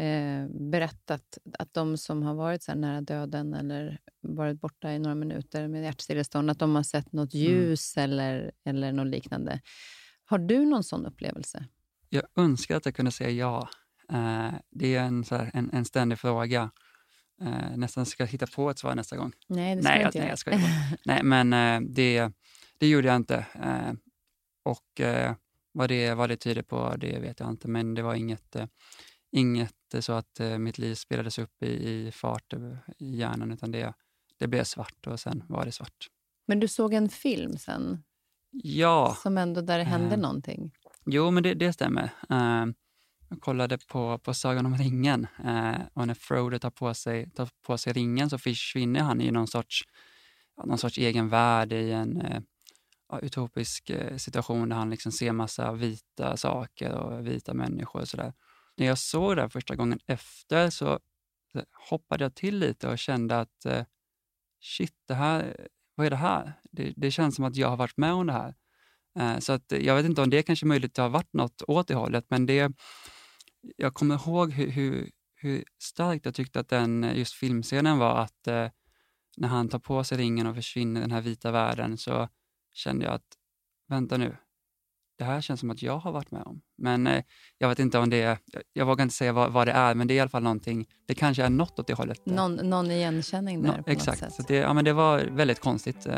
eh, berättat att de som har varit så nära döden eller varit borta i några minuter med hjärtstillestånd, att de har sett något mm. ljus mm. eller, eller något liknande. Har du någon sån upplevelse? Jag önskar att jag kunde säga ja. Eh, det är en, så här, en, en ständig fråga. Eh, nästan ska jag hitta på ett svar nästa gång. Nej, det ska nej, jag, inte nej, jag ska Nej, men eh, det, det gjorde jag inte. Eh, och eh, vad det, vad det tyder på, det vet jag inte, men det var inget, eh, inget så att eh, mitt liv spelades upp i, i fart i hjärnan, utan det, det blev svart och sen var det svart. Men du såg en film sen? Ja. Som ändå där det hände eh, någonting? Jo, men det, det stämmer. Eh, jag kollade på, på Sagan om ringen eh, och när Frodo tar på, sig, tar på sig ringen så försvinner han i någon sorts, någon sorts egen värld i en eh, utopisk eh, situation där han liksom ser massa vita saker och vita människor och sådär. När jag såg det första gången efter så hoppade jag till lite och kände att eh, shit, det här, vad är det här? Det, det känns som att jag har varit med om det här. Eh, så att jag vet inte om det kanske möjligt har varit något åt det hållet, men det, jag kommer ihåg hur, hur, hur starkt jag tyckte att den just filmscenen var, att när han tar på sig ringen och försvinner i den här vita världen så kände jag att, vänta nu, det här känns som att jag har varit med om. Men eh, jag vet inte om det är, jag vågar inte säga vad, vad, det är, men det är i alla fall någonting, det kanske är något åt det hållet. Någon, någon igenkänning där no, på Exakt, något sätt. Så det, ja, men det var väldigt konstigt. Eh,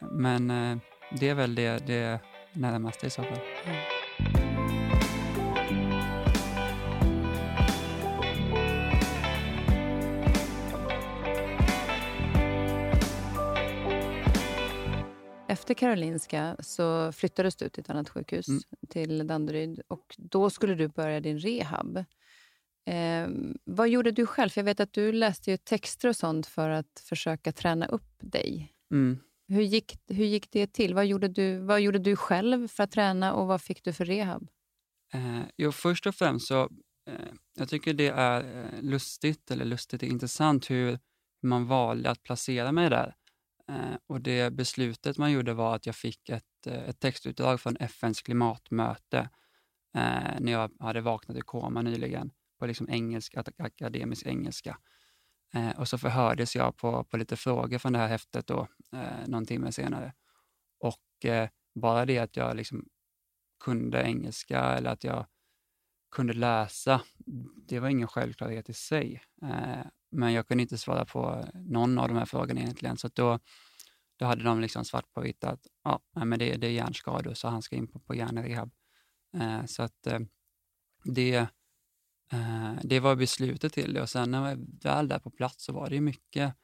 men eh, det är väl det, det närmaste i så fall. Mm. Efter Karolinska så flyttades du till ett annat sjukhus, mm. till Danderyd. Och då skulle du börja din rehab. Eh, vad gjorde du själv? För jag vet att du läste ju texter och sånt för att försöka träna upp dig. Mm. Hur, gick, hur gick det till? Vad gjorde, du, vad gjorde du själv för att träna och vad fick du för rehab? Eh, jo, först och främst så eh, jag tycker det är eh, lustigt, eller lustigt, är intressant hur man valde att placera mig där. Eh, och det beslutet man gjorde var att jag fick ett, eh, ett textutdrag från FNs klimatmöte eh, när jag hade vaknat i koma nyligen på liksom engelska, akademisk engelska. Eh, och så förhördes jag på, på lite frågor från det här häftet då, eh, någon timme senare. Och eh, bara det att jag liksom kunde engelska eller att jag kunde läsa, det var ingen självklarhet i sig. Eh, men jag kunde inte svara på någon av de här frågorna egentligen. Så då, då hade de liksom svart på vitt att ja, men det, det är hjärnskador, så han ska in på, på hjärnrehab. Eh, så att eh, det, eh, det var beslutet till det. Och sen när jag väl där på plats så var det mycket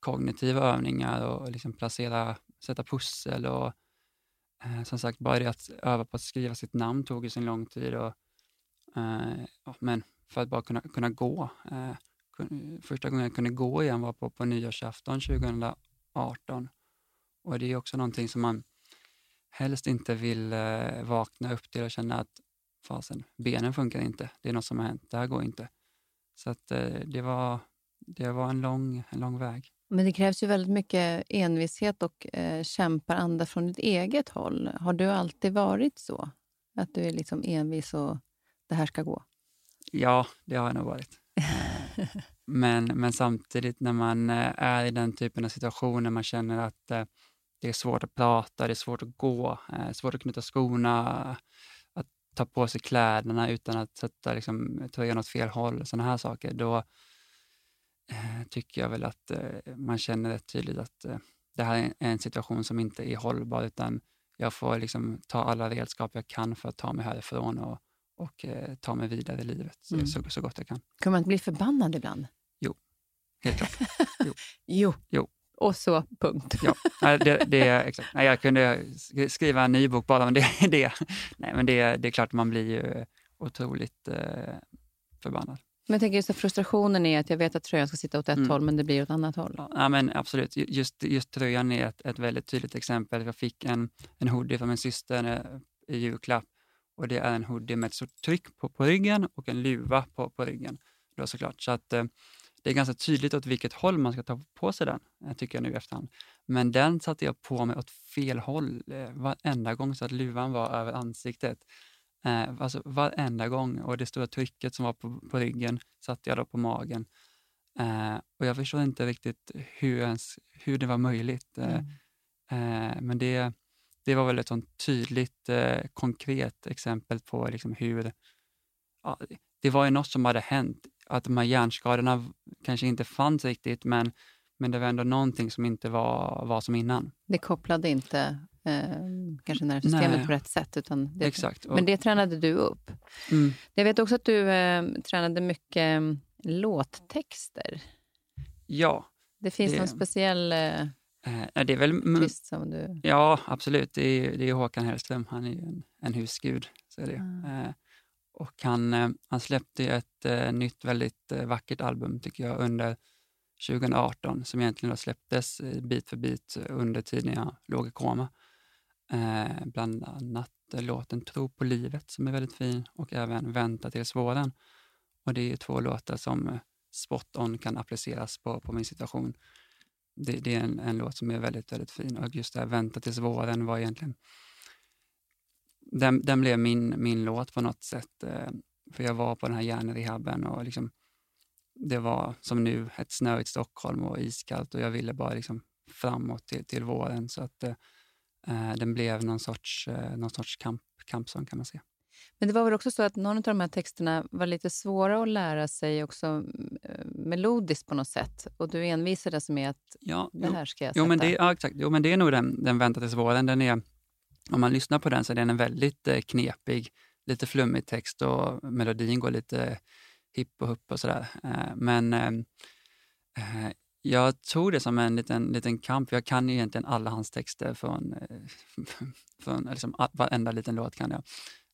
kognitiva övningar och liksom placera, sätta pussel och eh, som sagt, bara det att öva på att skriva sitt namn tog ju sin lång tid. Och, eh, men för att bara kunna, kunna gå eh, första gången jag kunde gå igen var på, på nyårsafton 2018. Och det är också någonting som man helst inte vill eh, vakna upp till och känna att fasen, benen funkar inte. Det är något som har hänt. Det här går inte. Så att, eh, det, var, det var en lång, en lång väg. Men det krävs ju väldigt mycket envishet och eh, kämparanda från ditt eget håll. Har du alltid varit så? Att du är liksom envis och det här ska gå? Ja, det har jag nog varit. men, men samtidigt när man eh, är i den typen av situationer, man känner att eh, det är svårt att prata, det är svårt att gå, eh, svårt att knyta skorna, att ta på sig kläderna utan att sätta liksom, tröjan åt fel håll, sådana här saker, då tycker jag väl att man känner rätt tydligt att det här är en situation som inte är hållbar, utan jag får liksom ta alla redskap jag kan för att ta mig härifrån och och eh, ta mig vidare i livet mm. så, så gott jag kan. Kan man inte bli förbannad ibland? Jo, helt klart. Jo. jo. jo. Och så, punkt. ja, det, det, exakt. Nej, jag kunde skriva en ny bok bara om det. det. Nej, men det, det är klart man blir ju otroligt eh, förbannad. Men jag tänker just att frustrationen är att jag vet att tröjan ska sitta åt ett mm. håll, men det blir åt annat håll. Ja, men absolut. Just, just tröjan är ett, ett väldigt tydligt exempel. Jag fick en, en hoodie från min syster eh, i julklapp och det är en hoodie med ett stort tryck på, på ryggen och en luva på, på ryggen. Då såklart. Så att, eh, det är ganska tydligt åt vilket håll man ska ta på sig den, eh, tycker jag nu i efterhand. Men den satte jag på mig åt fel håll eh, varenda gång så att luvan var över ansiktet. Eh, alltså varenda gång och det stora trycket som var på, på ryggen satte jag då på magen. Eh, och jag förstår inte riktigt hur, ens, hur det var möjligt. Eh, mm. eh, men det, det var väl ett sånt tydligt, eh, konkret exempel på liksom hur... Ja, det var ju något som hade hänt, att de här hjärnskadorna kanske inte fanns riktigt, men, men det var ändå någonting som inte var, var som innan. Det kopplade inte eh, kanske nervsystemet Nej. på rätt sätt. Utan det, Exakt. Men det tränade du upp. Mm. Jag vet också att du eh, tränade mycket mm, låttexter. Ja. Det finns det... någon speciell... Eh, Eh, det är väl, Artist som du... Ja, absolut. Det är, det är Håkan Hellström. Han är ju en, en husgud. Så är det. Mm. Eh, och han, eh, han släppte ett eh, nytt väldigt eh, vackert album, tycker jag, under 2018 som egentligen då släpptes eh, bit för bit under tiden jag låg i koma. bland annat låten Tro på livet som är väldigt fin och även Vänta tills våren. Och det är två låtar som spot on kan appliceras på, på min situation det, det är en, en, låt som är väldigt, väldigt fin. Och just det här Vänta tills våren var egentligen den, den blev min, min låt på något sätt. Eh, för jag var på den här hjärnrehaben och liksom, det var som nu ett snöigt Stockholm och iskallt och jag ville bara liksom framåt till, till våren. Så att eh, eh den blev någon sorts, eh, någon sorts kamp, kampsång kan man säga. Men det var väl också så att någon av de här texterna var lite svåra att lära sig också mm, eh, melodiskt på något sätt. Och du envisades med att ja, det här ska jag sätta. Jo, men det, ja, exakt. Jo, men det är nog den, den väntar tills våren. Den är, om man lyssnar på den så är den en väldigt eh, knepig, lite flummig text och melodin går lite hipp och hupp och sådär. Eh, men eh, eh jag tog det som en liten, liten kamp. Jag kan egentligen alla hans texter från, från liksom, varenda liten låt kan jag.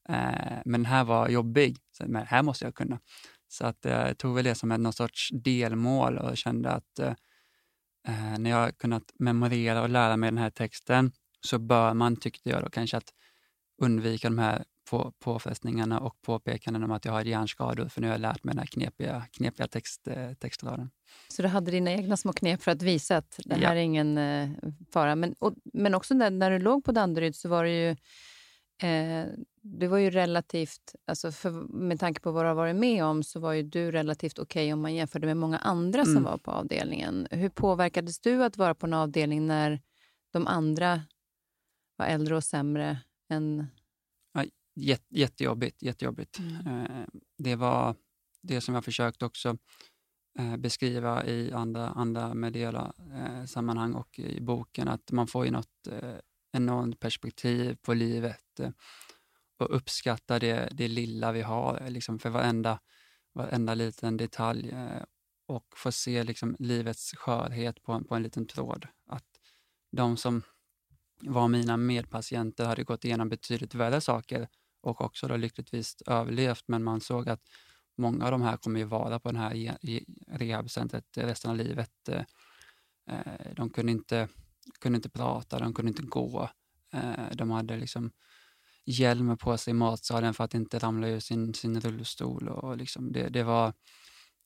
Eh, men den här var jobbig, så, men här måste jag kunna. Så att, eh, jag tog väl det som någon sorts delmål och kände att eh, när jag kunnat memorera och lära mig den här texten så bör man, tyckte jag då kanske, att undvika de här på, påfrestningarna och påpekanden om att jag har hjärnskador, för nu har jag lärt mig den här knepiga, knepiga text, textraden. Så du hade dina egna små knep för att visa att det här ja. är ingen eh, fara. Men, och, men också när, när du låg på Danderyd så var det ju eh, du var ju relativt, alltså för, med tanke på vad du har varit med om, så var ju du relativt okej okay om man jämförde med många andra mm. som var på avdelningen. Hur påverkades du att vara på en avdelning när de andra var äldre och sämre än... Ja, jätte, jättejobbigt. jättejobbigt. Mm. Eh, det var det som jag försökt också eh, beskriva i andra, andra mediala eh, sammanhang och i boken, att man får ju något enormt perspektiv på livet och uppskatta det, det lilla vi har liksom för varenda, varenda liten detalj eh, och få se liksom livets skörhet på, på en liten tråd. Att de som var mina medpatienter hade gått igenom betydligt värre saker och också då lyckligtvis överlevt, men man såg att många av de här kommer ju vara på det här rehabcentret resten av livet. Eh, eh, de kunde inte, kunde inte prata, de kunde inte gå. De hade liksom hjälm på sig i matsalen för att inte ramla ur sin, sin rullstol. Och liksom det, det, var,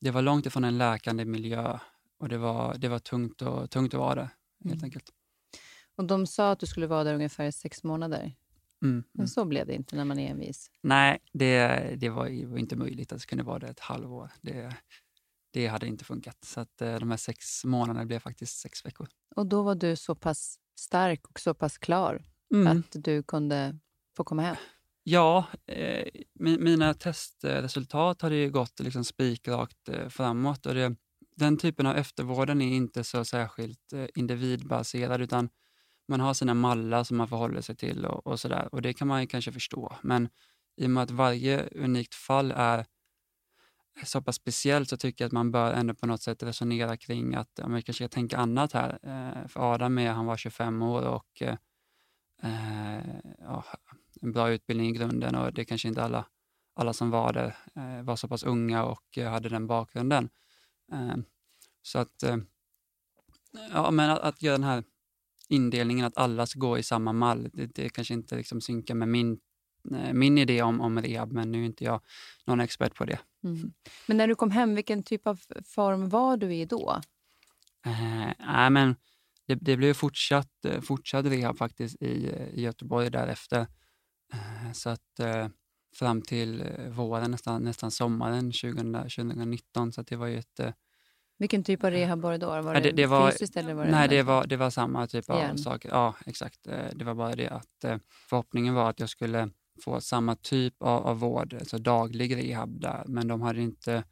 det var långt ifrån en läkande miljö och det var, det var tungt, och, tungt att vara det, helt mm. enkelt. Och de sa att du skulle vara där ungefär sex månader. Mm, Men mm. så blev det inte när man är envis? Nej, det, det var, var inte möjligt att det kunde vara det ett halvår. Det, det hade inte funkat. Så att, eh, de här sex månaderna blev faktiskt sex veckor. Och då var du så pass stark och så pass klar mm. att du kunde får komma hem? Ja, eh, mina testresultat har ju gått liksom spikrakt eh, framåt. Och det, den typen av eftervården är inte så särskilt eh, individbaserad utan man har sina mallar som man förhåller sig till och, och sådär. Och det kan man ju kanske förstå. Men i och med att varje unikt fall är så pass speciellt så tycker jag att man bör ändå på något sätt resonera kring att ja, man kanske ska tänka annat här. Eh, för Adam är, han var 25 år och eh, eh ja, en bra utbildning i grunden och det kanske inte alla, alla som var där eh, var så pass unga och eh, hade den bakgrunden. Eh, så att, ja, men att, att, göra den här indelningen att alla ska gå i samma mall, det, det kanske inte liksom synkar med min, min idé om, om rehab, men nu är inte jag någon expert på det. Mm. Men när du kom hem, vilken typ av form var du i då? Eh, men det, det blev fortsatt, fortsatt rehab faktiskt i, i Göteborg därefter. Eh, så att eh, fram till eh, våren, nästan, nästan sommaren 2000, 2019. Så det var ju ett... Vilken typ av rehab var det då? Var det, det, det var, fysiskt eller var det Nej, det var, det var samma typ av Igen. saker. Ja, exakt. Det var bara det att förhoppningen var att jag skulle få samma typ av, av vård, alltså daglig rehab där, men de hade inte,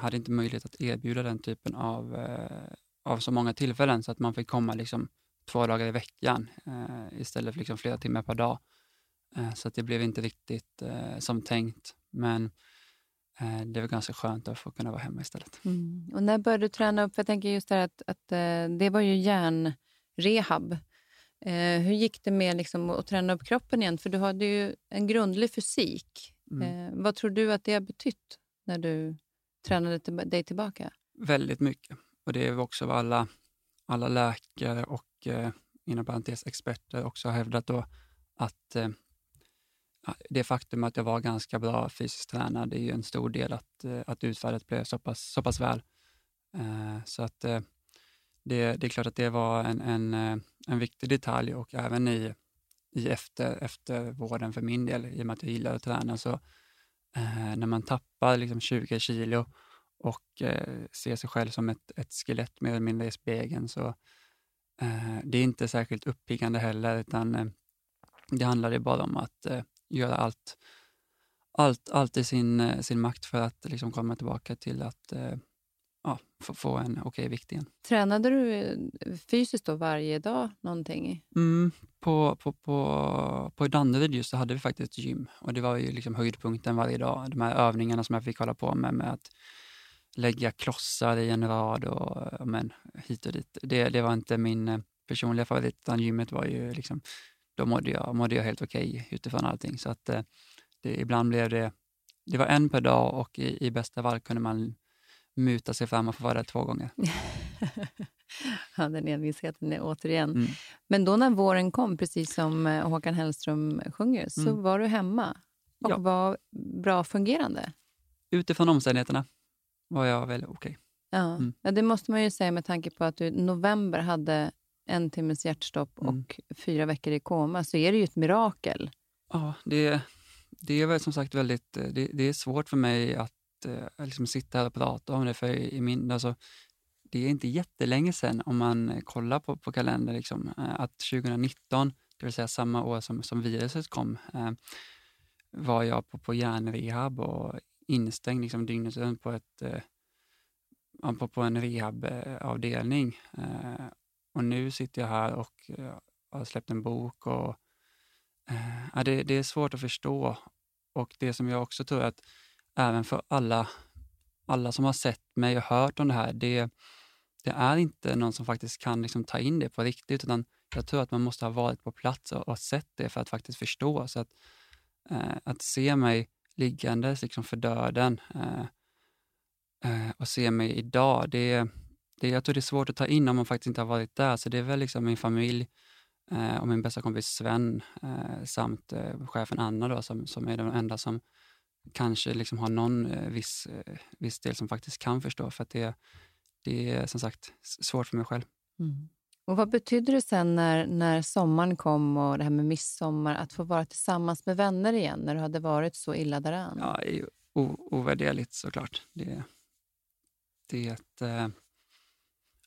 hade inte möjlighet att erbjuda den typen av, av så många tillfällen så att man fick komma liksom två dagar i veckan istället för liksom flera timmar per dag. Eh, så det blev inte riktigt eh, som tänkt. Men eh, det var ganska skönt att få kunna vara hemma istället. Mm. Och när började du träna upp? För jag tänker just det att, att det var ju hjärnrehab. hur gick det med liksom att träna upp kroppen igen? För du hade ju en grundlig fysik. Mm. vad tror du att det har betytt när du tränade dig tillbaka? Väldigt mycket. Och det är också vad alla, alla läkare och inom parentes experter också har hävdat då, att det faktum att jag var ganska bra fysiskt tränad är ju en stor del att, eh, att utfallet blev så pass, så pass väl. Eh, så att eh, det, det är klart att det var en, en, en viktig detalj och även i, i efter, eftervården för min del, i och med att jag gillar att träna, så när man tappar liksom 20 kilo och ser sig själv som ett, ett skelett mer eller mindre i spegeln, så det är inte särskilt uppiggande heller, utan det handlade bara om att eh, göra allt, allt, allt i sin, eh, sin makt för att liksom komma tillbaka till att ja, få, få en okej okay vikt igen. Tränade du eh, fysiskt då varje dag någonting? Mm, på, på, på, på Danderyd just så hade vi faktiskt ett gym och det var ju liksom höjdpunkten varje dag. De här övningarna som jag fick hålla på med, med att lägga klossar i en rad och men, hit och dit. Det, det var inte min eh, personliga favorit, utan gymmet var ju liksom, då mådde jag, mådde jag helt okej okay utifrån allting. Så att eh, det, ibland blev det, det var en per dag och i, i bästa fall kunde man muta sig fram och få vara där två gånger. ja, den envisheten är återigen. Mm. Men då när våren kom, precis som eh, Håkan Hellström sjunger, så mm. var du hemma och ja. var bra fungerande? Utifrån omständigheterna var jag väl okej. Okay. Ja. Mm. ja, det måste man ju säga med tanke på att du i november hade en timmes hjärtstopp mm. och fyra veckor i koma, så är det ju ett mirakel. Ja, det, det är väl som sagt väldigt eh, det, det är svårt för mig att eh, liksom sitta här och prata om det, för i min, alltså, det är inte jättelänge sedan om man kollar på, på kalendern, liksom, eh, att 2019, det vill säga samma år som, som viruset kom, eh, var jag på, på hjärnrehab och instängd liksom, dygnet runt på, ett, eh, på, på en rehabavdelning. Eh, och nu sitter jag här och eh, har släppt en bok. och eh, det, det är svårt att förstå. Och det som jag också tror att även för alla, alla som har sett mig och hört om det här, det, det är inte någon som faktiskt kan liksom ta in det på riktigt, utan jag tror att man måste ha varit på plats och, och sett det för att faktiskt förstå. Så att, eh, att se mig liggandes liksom för döden eh, eh, och se mig idag, det, det, jag tror det är svårt att ta in om man faktiskt inte har varit där. Så det är väl liksom min familj eh, och min bästa kompis Sven eh, samt eh, chefen Anna då, som, som är de enda som kanske liksom har någon eh, viss, eh, viss del som faktiskt kan förstå. För det, det är som sagt svårt för mig själv. Mm. Och Vad betydde det sen när, när sommaren kom och det här med midsommar, att få vara tillsammans med vänner igen när du hade varit så illa däran? Ja, ovärderligt såklart. Det, det är ett, äh,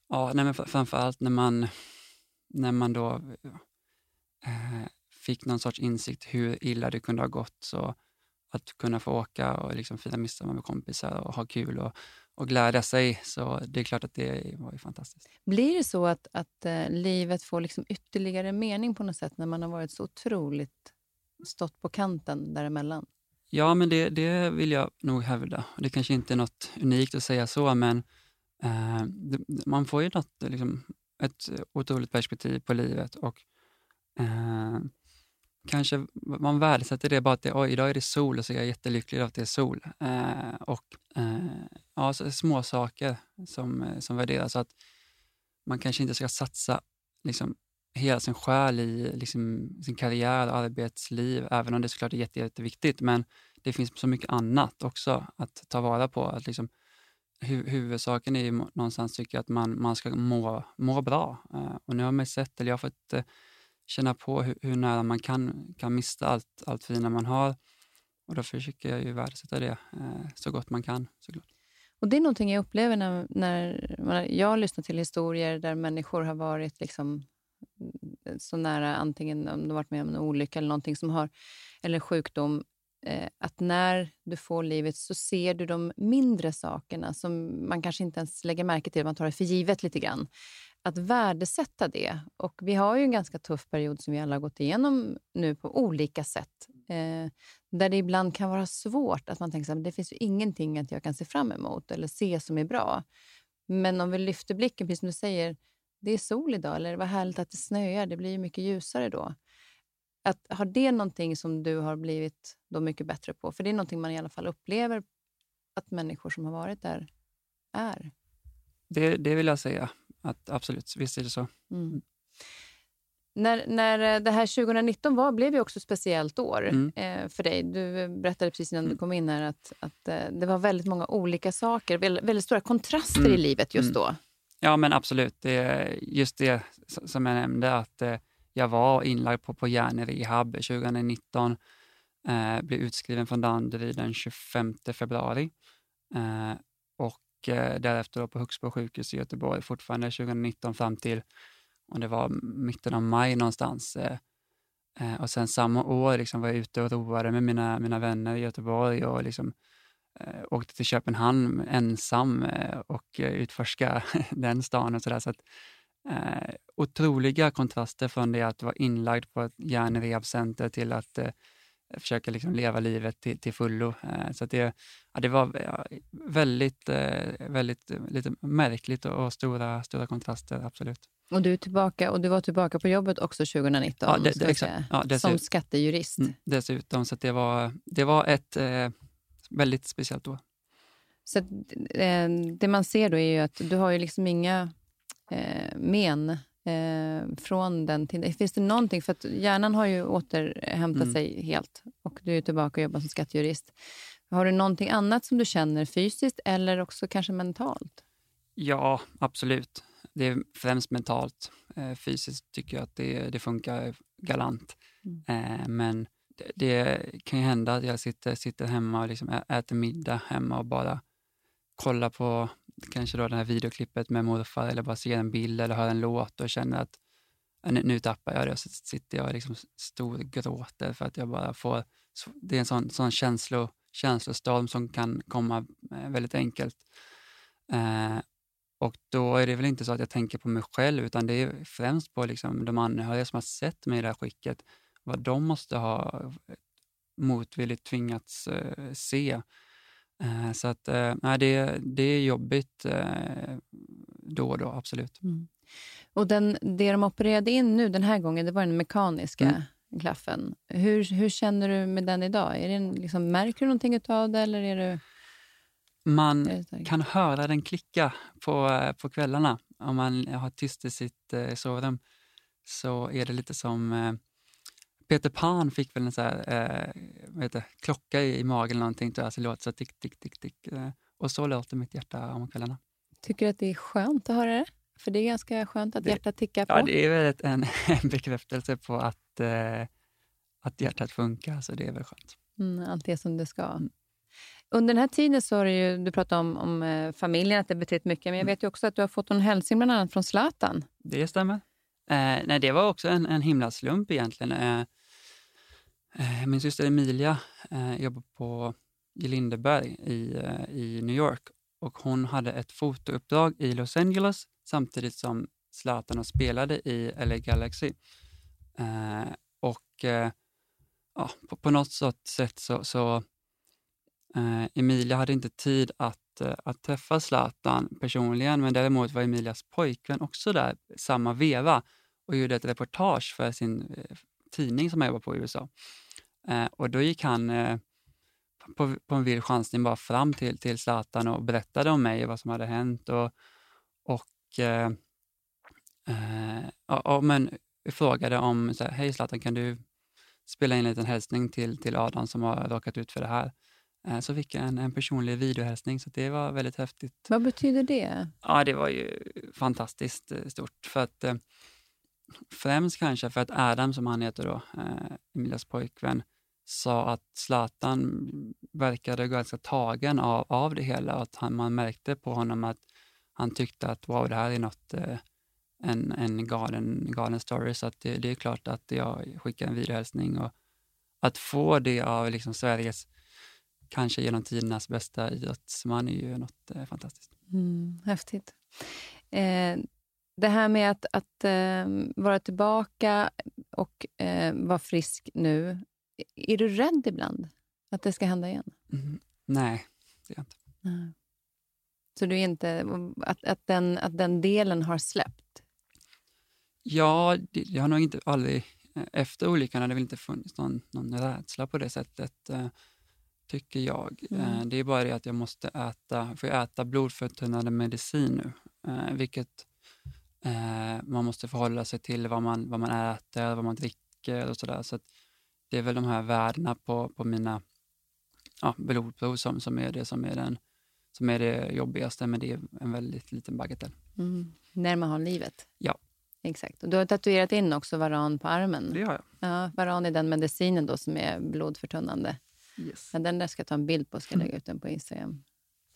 ja, nej, men framför allt när man, när man då äh, fick någon sorts insikt hur illa det kunde ha gått. Så att kunna få åka och liksom fira midsommar med kompisar och ha kul och, och glädja sig. Så det är klart att det var ju fantastiskt. Blir det så att, att uh, livet får liksom ytterligare mening på något sätt när man har varit så otroligt stått på kanten däremellan? Ja, men det, det vill jag nog hävda. Det kanske inte är något unikt att säga så, men eh, det, man får ju något, liksom, ett otroligt perspektiv på livet. och eh, kanske man värdesätter det bara att det, oj, idag är det sol och så är jag jättelycklig att det är sol. Eh, och eh, ja, så små saker som, eh, som värderas. att man kanske inte ska satsa liksom, hela sin själ i liksom, sin karriär och arbetsliv, även om det såklart är jätte, jätteviktigt. Men det finns så mycket annat också att ta vara på. Att liksom, hu huvudsaken är ju någonstans tycker jag att man, man ska må, må bra. Eh, och nu har man sett, eller jag har fått eh, känna på hur, hur, nära man kan, kan mista allt, allt fina man har. Och då försöker jag ju värdesätta det eh, så gott man kan. Såklart. Och Det är någonting jag upplever när, när jag lyssnar till historier där människor har varit liksom mm, så nära, antingen om de varit med om en olycka eller någonting som har, eller sjukdom, Eh, att när du får livet så ser du de mindre sakerna som man kanske inte ens lägger märke till, man tar det för givet lite grann att värdesätta det. Och Vi har ju en ganska tuff period som vi alla har gått igenom nu på olika sätt. Eh, där det ibland kan vara svårt att man tänker att det finns ju ingenting att jag kan se fram emot eller se som är bra. Men om vi lyfter blicken, precis som du säger, det är sol idag, eller vad härligt att det snöar, det blir ju mycket ljusare då. Att, har det någonting som du har blivit då mycket bättre på? För det är någonting man i alla fall upplever att människor som har varit där är. Det, det vill jag säga att absolut, visst är det så. Mm. mm. När, när eh, det här 2019 var, blev ju också ett speciellt år mm. eh, för dig. Du berättade precis innan mm. du kom in här att, att eh, det var väldigt många olika saker, väldigt, väldigt stora kontraster i mm. livet just mm. då. Ja, men absolut. Det, just det som jag nämnde, att eh, jag var inlagd på, på hjärnrehab 2019. Eh, blev utskriven från Danderyd den 25 februari. Eh, och eh, därefter på Högsbo sjukhus i Göteborg fortfarande 2019 fram till, och det var mitten av maj någonstans. Eh, eh, och sen samma år liksom var jag ute och roade med mina, mina vänner i Göteborg och liksom, eh, åkte till Köpenhamn ensam eh, och eh, utforska den stan och sådär. Så att, eh, otroliga kontraster från det att vara inlagd på ett hjärnrehabcenter till att eh, försöka liksom leva livet till, till fullo. Eh, så det, ja, det var ja, väldigt, eh, väldigt lite märkligt och, och stora, stora kontraster, absolut. Och du, är tillbaka, och du var tillbaka på jobbet också 2019 Ja, det- det- exakt. Ja, som skattejurist. Mm, dessutom, så det var, det var ett eh, väldigt speciellt år. Så att, eh, det man ser då är ju att du har ju liksom inga eh, men eh, från den tiden. Finns det någonting, för att hjärnan har ju återhämtat Mm. sig helt och du är tillbaka och jobbar som skattejurist. Har du någonting annat som du känner fysiskt eller också kanske mentalt? Ja, absolut. Det är främst mentalt. Eh, fysiskt tycker jag att det, det funkar galant. Mm. Eh, men det, det kan ju hända att jag sitter, sitter hemma och liksom äter middag hemma och bara kollar på kanske då det här videoklippet med morfar eller bara ser en bild eller hör en låt och känner att nu, tappar jag det och så sitter jag och liksom storgråter för att jag bara får... Det är en sån, sån känslo, känslostorm som kan komma eh, väldigt enkelt. Eh, och då är det väl inte så att jag tänker på mig själv utan det är främst på liksom de anhöriga som har sett mig i det här skicket. Vad de måste ha eh, motvilligt tvingats eh, se. Eh, så att eh, nej, det, det är jobbigt eh, då och då, absolut. Och den, det de opererade in nu den här gången, det var den mekaniska Mm. klaffen. Hur, hur känner du med den idag? Är det liksom, märker du någonting av det eller är du... Man är det kan höra den klicka på, på kvällarna. Om man har tyst i sitt eh, sovrum så är det lite som Peter Pan fick väl en så här, eh, vad heter, klocka i, i magen eller någonting, så det låter så tick, tick, tick, tick. Eh, och så låter mitt hjärta om kvällarna. Tycker du att det är skönt att höra det? För det är ganska skönt att Det- hjärtat tickar på. Ja, det är väl en, en bekräftelse på att, eh, att hjärtat funkar, så det är väl skönt. Mm, allt är som det ska. Mm. Under den här tiden så har du ju, du pratat om, om eh, familjen, att det betytt mycket. Men jag Mm. vet ju också att du har fått en hälsning bland annat från Zlatan. Det stämmer. Eh, nej, det var också en, en himla slump egentligen. Eh, Eh, min syster Emilia eh, jobbar på i Lindeberg i, eh, i New York och hon hade ett fotouppdrag i Los Angeles samtidigt som Zlatan spelade i LA Galaxy. Eh, och eh, ja, på, på något sätt så, så eh, Emilia hade inte tid att, eh, att träffa Zlatan personligen, men däremot var Emilias pojkvän också där samma veva och gjorde ett reportage för sin tidning som han jobbar på i USA. Eh, och då gick han eh, på, på en vild chansning bara fram till, till Zlatan och berättade om mig och vad som hade hänt. Och, och eh, eh, ja, ja, men frågade om, så här, hej Zlatan, kan du spela in en liten hälsning till, till Adam som har råkat ut för det här? Eh, så fick jag en, en personlig videohälsning, så det var väldigt häftigt. Vad betyder det? Ja, det var ju fantastiskt eh, stort. För att, eh, främst kanske för att Adam, som han heter då, eh, Emilias pojkvän, sa att Zlatan verkade ganska tagen av, av det hela. Att han, man märkte på honom att han tyckte att wow, det här är något, eh, en, en galen, galen story. Så att det, det är klart att jag skickar en videohälsning. Och att få det av liksom Sveriges, kanske genom tidernas bästa idrottsman är ju något eh, fantastiskt. Mm, häftigt. Eh, det här med att, att eh, vara tillbaka och eh, vara frisk nu. Är du rädd ibland att det ska hända igen? Mm, nej, det är jag inte. Nej. Så du är inte, att, att, den, att den delen har släppt? Ja, det, jag har nog inte aldrig... eh, Efter olyckan har det väl inte funnits någon, någon rädsla på det sättet, eh, tycker jag. Mm. Eh, det är bara det att jag måste äta, får jag äta blodförtunnande medicin nu, vilket eh, man måste förhålla sig till vad man, vad man äter, vad man dricker och sådär. Så det är väl de här värdena på, på mina ja, blodprov som, som, är det, som, är den, som är det jobbigaste, men det är en väldigt liten bagatell. Mm. När man har livet? Exakt. Och du har tatuerat in också varan på armen. Det har jag. Ja, varan är den medicinen då som är blodförtunnande. Yes. Ja, den där ska jag ta en bild på. ska lägga ut den på Instagram.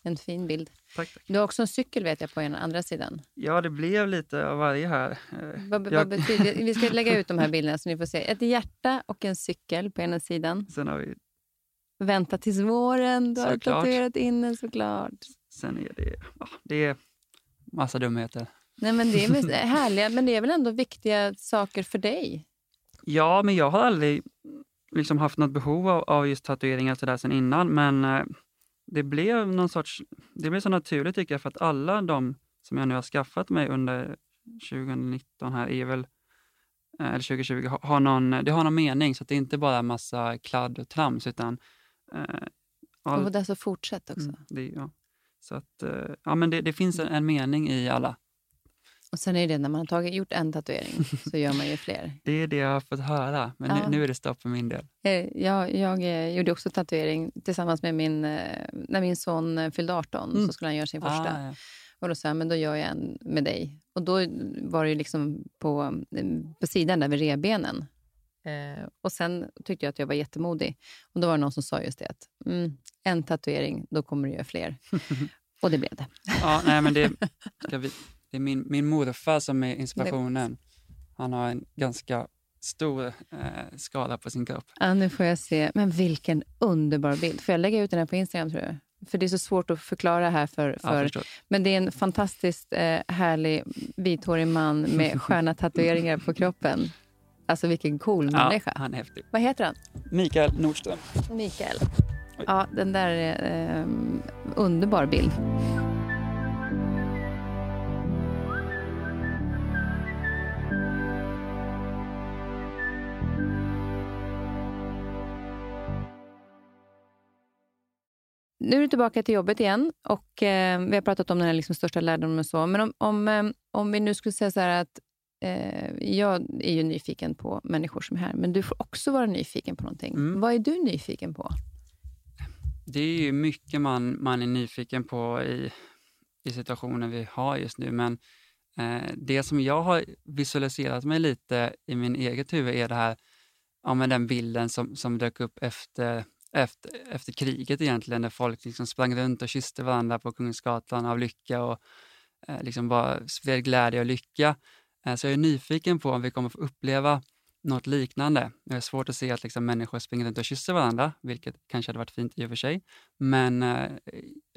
En fin bild. Tack, tack. Du har också en cykel vet jag på ena andra sidan. Ja, det blev lite av varje här. Eh, Vad, jag- vad betyder Vi ska lägga ut de här bilderna så ni får se. Ett hjärta och en cykel på ena sidan. Sen, har vi, Vänta tills våren. Du har tatuerat in den såklart. sen är det, ja, det är massa dumheter. Nej, men det är härliga, men det är väl ändå viktiga saker för dig? Ja, men jag har aldrig liksom haft något behov av, av just tatueringar sådär sen innan, men eh, det blev någon sorts, det blev så naturligt tycker jag, för att alla de som jag nu har skaffat mig under 2019 här är väl, eh, eller 2020, har, någon, det har någon mening, så att det är inte bara massa kladd och trams, utan eh, all- Och det så fortsätt också. Mm, det, ja. Så att, eh, ja, men det, det finns en, en mening i alla. Och sen är det när man har tagit, gjort en tatuering så gör man ju fler. Det är det jag har fått höra, men Ja. nu, nu är det stopp för min del. Eh, Jag, jag eh, gjorde också tatuering tillsammans med min... eh, När min son fyllde 18 Mm. så skulle han göra sin första. Ah, ja. Och då sa jag, men då gör jag en med dig. Och då var det ju liksom på, på sidan där vid revbenen. Eh, och sen tyckte jag att jag var jättemodig. Och då var det någon som sa just det att mm, en tatuering, då kommer du göra fler. och det blev det. Ja, nej, men det, ska vi, det är min, min morfar som är inspirationen. Han har en ganska stor eh, skada på sin kropp. Ja, nu får jag se. Men vilken underbar bild. Får jag lägga ut den här på Instagram tror du? För det är så svårt att förklara här för... Ja, för förstår. men det är en fantastiskt eh, härlig vithårig man med sköna tatueringar på kroppen. Alltså vilken cool ja, människa. han är häftig. Vad heter han? Mikael Nordström. Mikael. Oj. Ja, den där är eh, underbar bild. Nu är du tillbaka till jobbet igen och eh, vi har pratat om den här liksom största lärdomen och så. Men om, om, eh, om vi nu skulle säga så här att eh, jag är ju nyfiken på människor som är här, men du får också vara nyfiken på någonting. Mm. Vad är du nyfiken på? Det är ju mycket man, man är nyfiken på i, i situationen vi har just nu, men eh, det som jag har visualiserat mig lite i min eget huvud är det här, ja, men den bilden som, som dök upp efter, efter, efter kriget egentligen, när folk liksom sprang runt och kysste varandra på Kungsgatan av lycka och eh, liksom bara spred glädje och lycka. Eh, så jag är nyfiken på om vi kommer få uppleva något liknande. Det är svårt att se att liksom människor springer runt och kysser varandra, vilket kanske hade varit fint i och för sig. Men eh,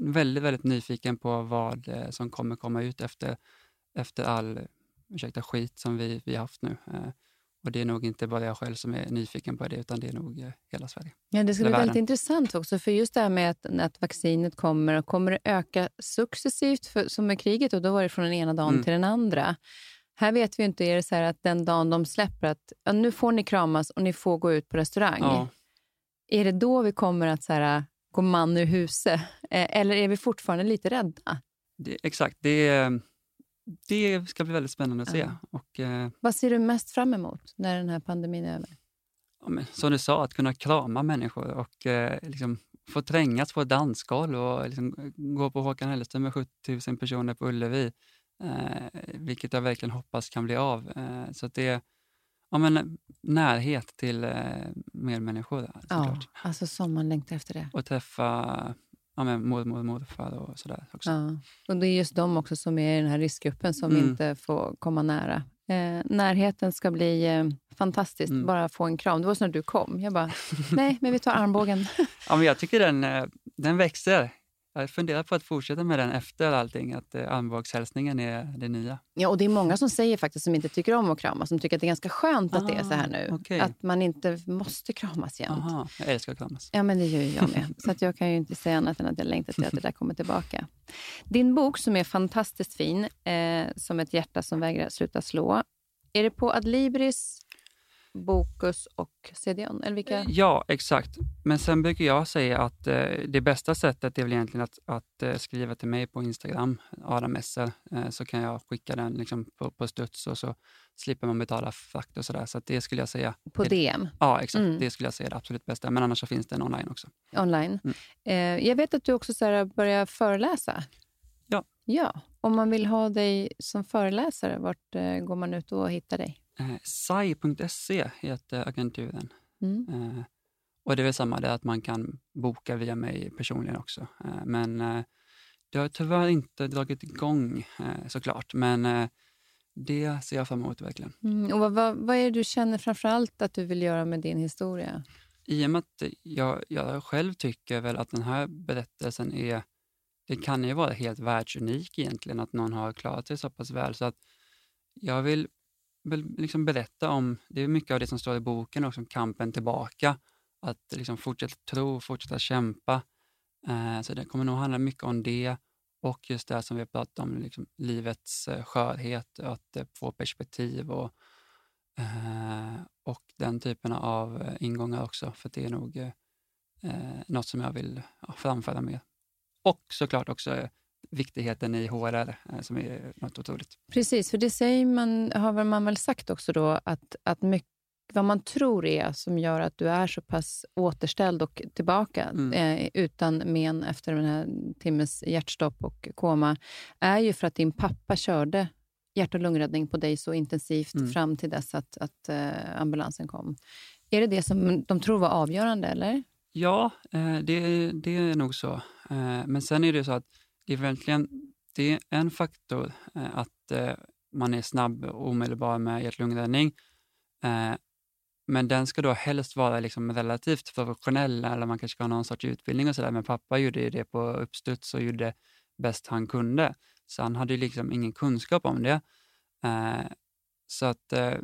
väldigt, väldigt nyfiken på vad eh, som kommer komma ut efter, efter all ursäkta, skit som vi, vi har haft nu. Eh, Eh, och det är nog inte bara jag själv som är nyfiken på det, utan det är nog eh, hela Sverige. Ja, det ska bli väldigt intressant också. För just det här med att, att vaccinet kommer, kommer det öka successivt för, som med kriget? Och då var det från den ena dagen Mm. till den andra. Här vet vi inte, är det så här att den dagen de släpper att ja, nu får ni kramas och ni får gå ut på restaurang. Ja, Är det då vi kommer att så här, gå man ur huset? Eh, eller är vi fortfarande lite rädda? det, exakt. Det, det ska bli väldigt spännande att se. Ja. Och, eh, Vad ser du mest fram emot när den här pandemin är över? ja, men, som du sa, att kunna krama människor och eh, liksom få trängas på ett dansgolv och liksom, gå på Håkan Hellström med 70 000 personer på Ullevi. Eh, vilket jag verkligen hoppas kan bli av. Eh, så det är ja, men, närhet till eh, medmänniskor Ja, alltså som man längtar efter det. Och träffa ja, men, mormor och morfar och sådär också. Ja. Och det är just de också som är i den här riskgruppen som Mm. inte får komma nära. Eh, närheten ska bli eh, fantastiskt. Mm. Bara få en kram. Det var så när du kom. Jag bara, nej, men vi tar armbågen. Ja, men jag tycker den, eh, den växer. Jag funderar på att fortsätta med den efter allting, att eh, armbågshälsningen är det nya. Ja, och det är många som säger faktiskt som inte tycker om att kramas, som tycker att det är ganska skönt att det är så här nu. Ah, okej. Att man inte måste kramas jämt. Aha, jag älskar att kramas. Ja, men det gör ju jag med. Så att jag kan ju inte säga annat än att jag längtar till att det där kommer tillbaka. Din bok som är fantastiskt fin, eh, som ett hjärta som vägrar sluta slå. Är det på Adlibris, Bokus och CDON? Eller vilka? Ja, exakt. Men sen brukar jag säga att eh, det bästa sättet är väl egentligen att, att eh, skriva till mig på Instagram, Adam Esser, eh, så kan jag skicka den liksom på, på studs och så slipper man betala frakt och sådär. Så det skulle jag säga. På DM, Ja, exakt. Mm. Det skulle jag säga är det absolut bästa. Men annars så finns den online också. online. Mm. Eh, jag vet att du också börjar föreläsa. Ja. Ja, om man vill ha dig som föreläsare, vart eh, går man ut och hittar dig? Eh, Sai.se heter agenturen. Mm. Eh, och det är väl samma där att man kan boka via mig personligen också. Eh, men eh, det har tyvärr inte dragit igång eh, såklart. Men eh, det ser jag fram emot verkligen. Mm. Och vad, vad, vad är det du känner framför allt att du vill göra med din historia? I och med att jag, jag själv tycker väl att den här berättelsen är, det kan ju vara helt världsunik egentligen att någon har klarat sig så pass väl. Så att jag vill liksom berätta om, det är mycket av det som står i boken också, om kampen tillbaka. Att liksom fortsätta tro, fortsätta kämpa. Eh, så det kommer nog handla mycket om det och just det som vi har pratat om, liksom livets eh, skörhet, att eh, få perspektiv och Eh, och den typen av eh, ingångar också, för det är nog eh, eh, något som jag vill ja, framföra mer. Och såklart också eh, viktigheten i HRR, eh, som är något otroligt. Precis, för det säger man, har man väl sagt också då, att, att mycket, vad man tror är som gör att du är så pass återställd och tillbaka Mm. eh, utan men efter den här timmes hjärtstopp och koma, är ju för att din pappa körde hjärt och lungräddning på dig så intensivt Mm. fram till dess att, att eh, ambulansen kom. Är det det som de tror var avgörande, eller? Ja, eh, det, det är nog så. Eh, men sen är det så att det är verkligen det är en faktor eh, att eh, man är snabb och omedelbar med hjärt-lungräddning. Eh, men den ska då helst vara liksom relativt professionell eller man kanske ska ha någon sorts utbildning och sådär. Men pappa gjorde ju det på uppstuds och gjorde bäst han kunde. Så han hade ju liksom ingen kunskap om det. Eh, så att eh,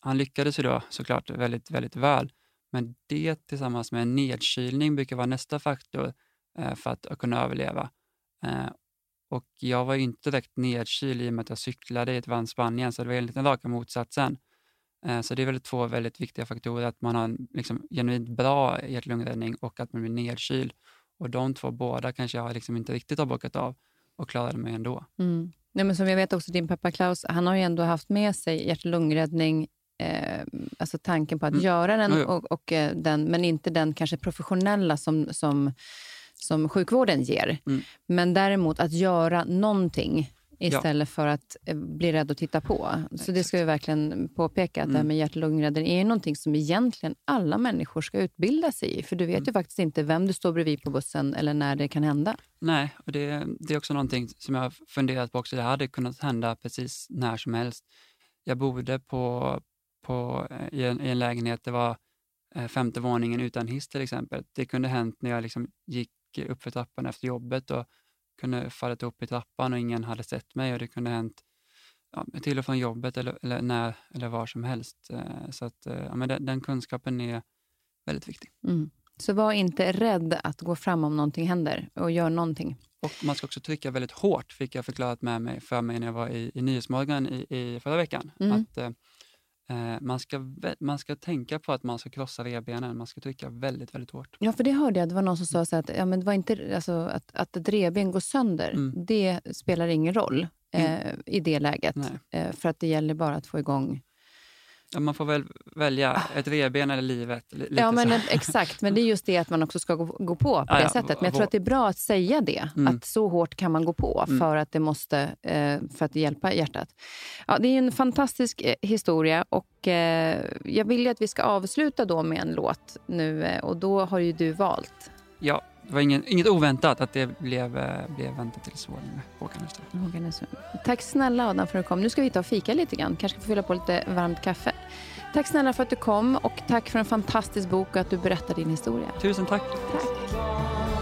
han lyckades ju då såklart väldigt, väldigt väl. Men det tillsammans med en nedkylning brukar vara nästa faktor eh, för att kunna överleva. Eh, och jag var ju inte direkt nedkyld i och med att jag cyklade i ett varmt Spanien, så det var egentligen raka motsatsen. Eh, så det är väl två väldigt viktiga faktorer, att man har en liksom, genuint bra hjärt-lungräddning och att man blir nedkyld. Och de två båda kanske jag liksom inte riktigt har bockat av och klarade mig ändå. Mm. Nej, men som jag vet också, din pappa Klaus, han har ju ändå haft med sig hjärt och lungräddning, eh, alltså tanken på att Mm. göra den, jo. och, och, eh, den, men inte den kanske professionella som, som, som sjukvården ger. Mm. Men däremot att göra någonting istället för att eh, bli rädd att titta på. Så det ska vi verkligen påpeka, att det här Mm. med hjärt och lungräddning är någonting som egentligen alla människor ska utbilda sig i. För du vet Mm. ju faktiskt inte vem du står bredvid på bussen eller när det kan hända. Nej, och det, det är också någonting som jag har funderat på också. Det hade kunnat hända precis när som helst. Jag bodde på, på, eh, i, en, i en lägenhet, det var eh, femte våningen utan hiss till exempel. Det kunde hänt när jag liksom gick upp för trappan efter jobbet och kunde fallit upp i trappan och ingen hade sett mig och det kunde hänt ja, till och från jobbet eller, eller när eller var som helst. Eh, Så att, eh, ja, men den, den kunskapen är väldigt viktig. Mm. Så var inte rädd att gå fram om någonting händer och gör någonting. Och man ska också trycka väldigt hårt, fick jag förklarat med mig, för mig när jag var i, i Nyhetsmorgon i, i förra veckan. Mm. Att eh, man, ska, man ska tänka på att man ska krossa revbenen, man ska trycka väldigt, väldigt hårt. Ja, för det hörde jag. Det var någon som sa så att, ja, men det var inte, alltså, att, att ett revben går sönder, Mm. det spelar ingen roll eh, i det läget. Eh, för att det gäller bara att få igång... Ja, man får väl välja ett revben eller livet. Ja, men exakt. Men det är just det att man också ska gå, gå på på Ja, det ja, sättet. Men jag tror att det är bra att säga det. Mm. Att så hårt kan man gå på Mm. för att det måste eh, för att hjälpa hjärtat. Ja, det är en fantastisk eh, historia och eh, jag vill ju att vi ska avsluta då med en låt nu och då har ju du valt Ja, det var ingen, inget oväntat att det blev, eh, blev Vänta till svåren med Håkan. Håkan. Tack snälla Adam för att du kom. Nu ska vi ta och fika lite grann. Kanske få fylla på lite varmt kaffe. Tack snälla för att du kom och tack för en fantastisk bok och att du berättar din historia. Tusen tack. Tack.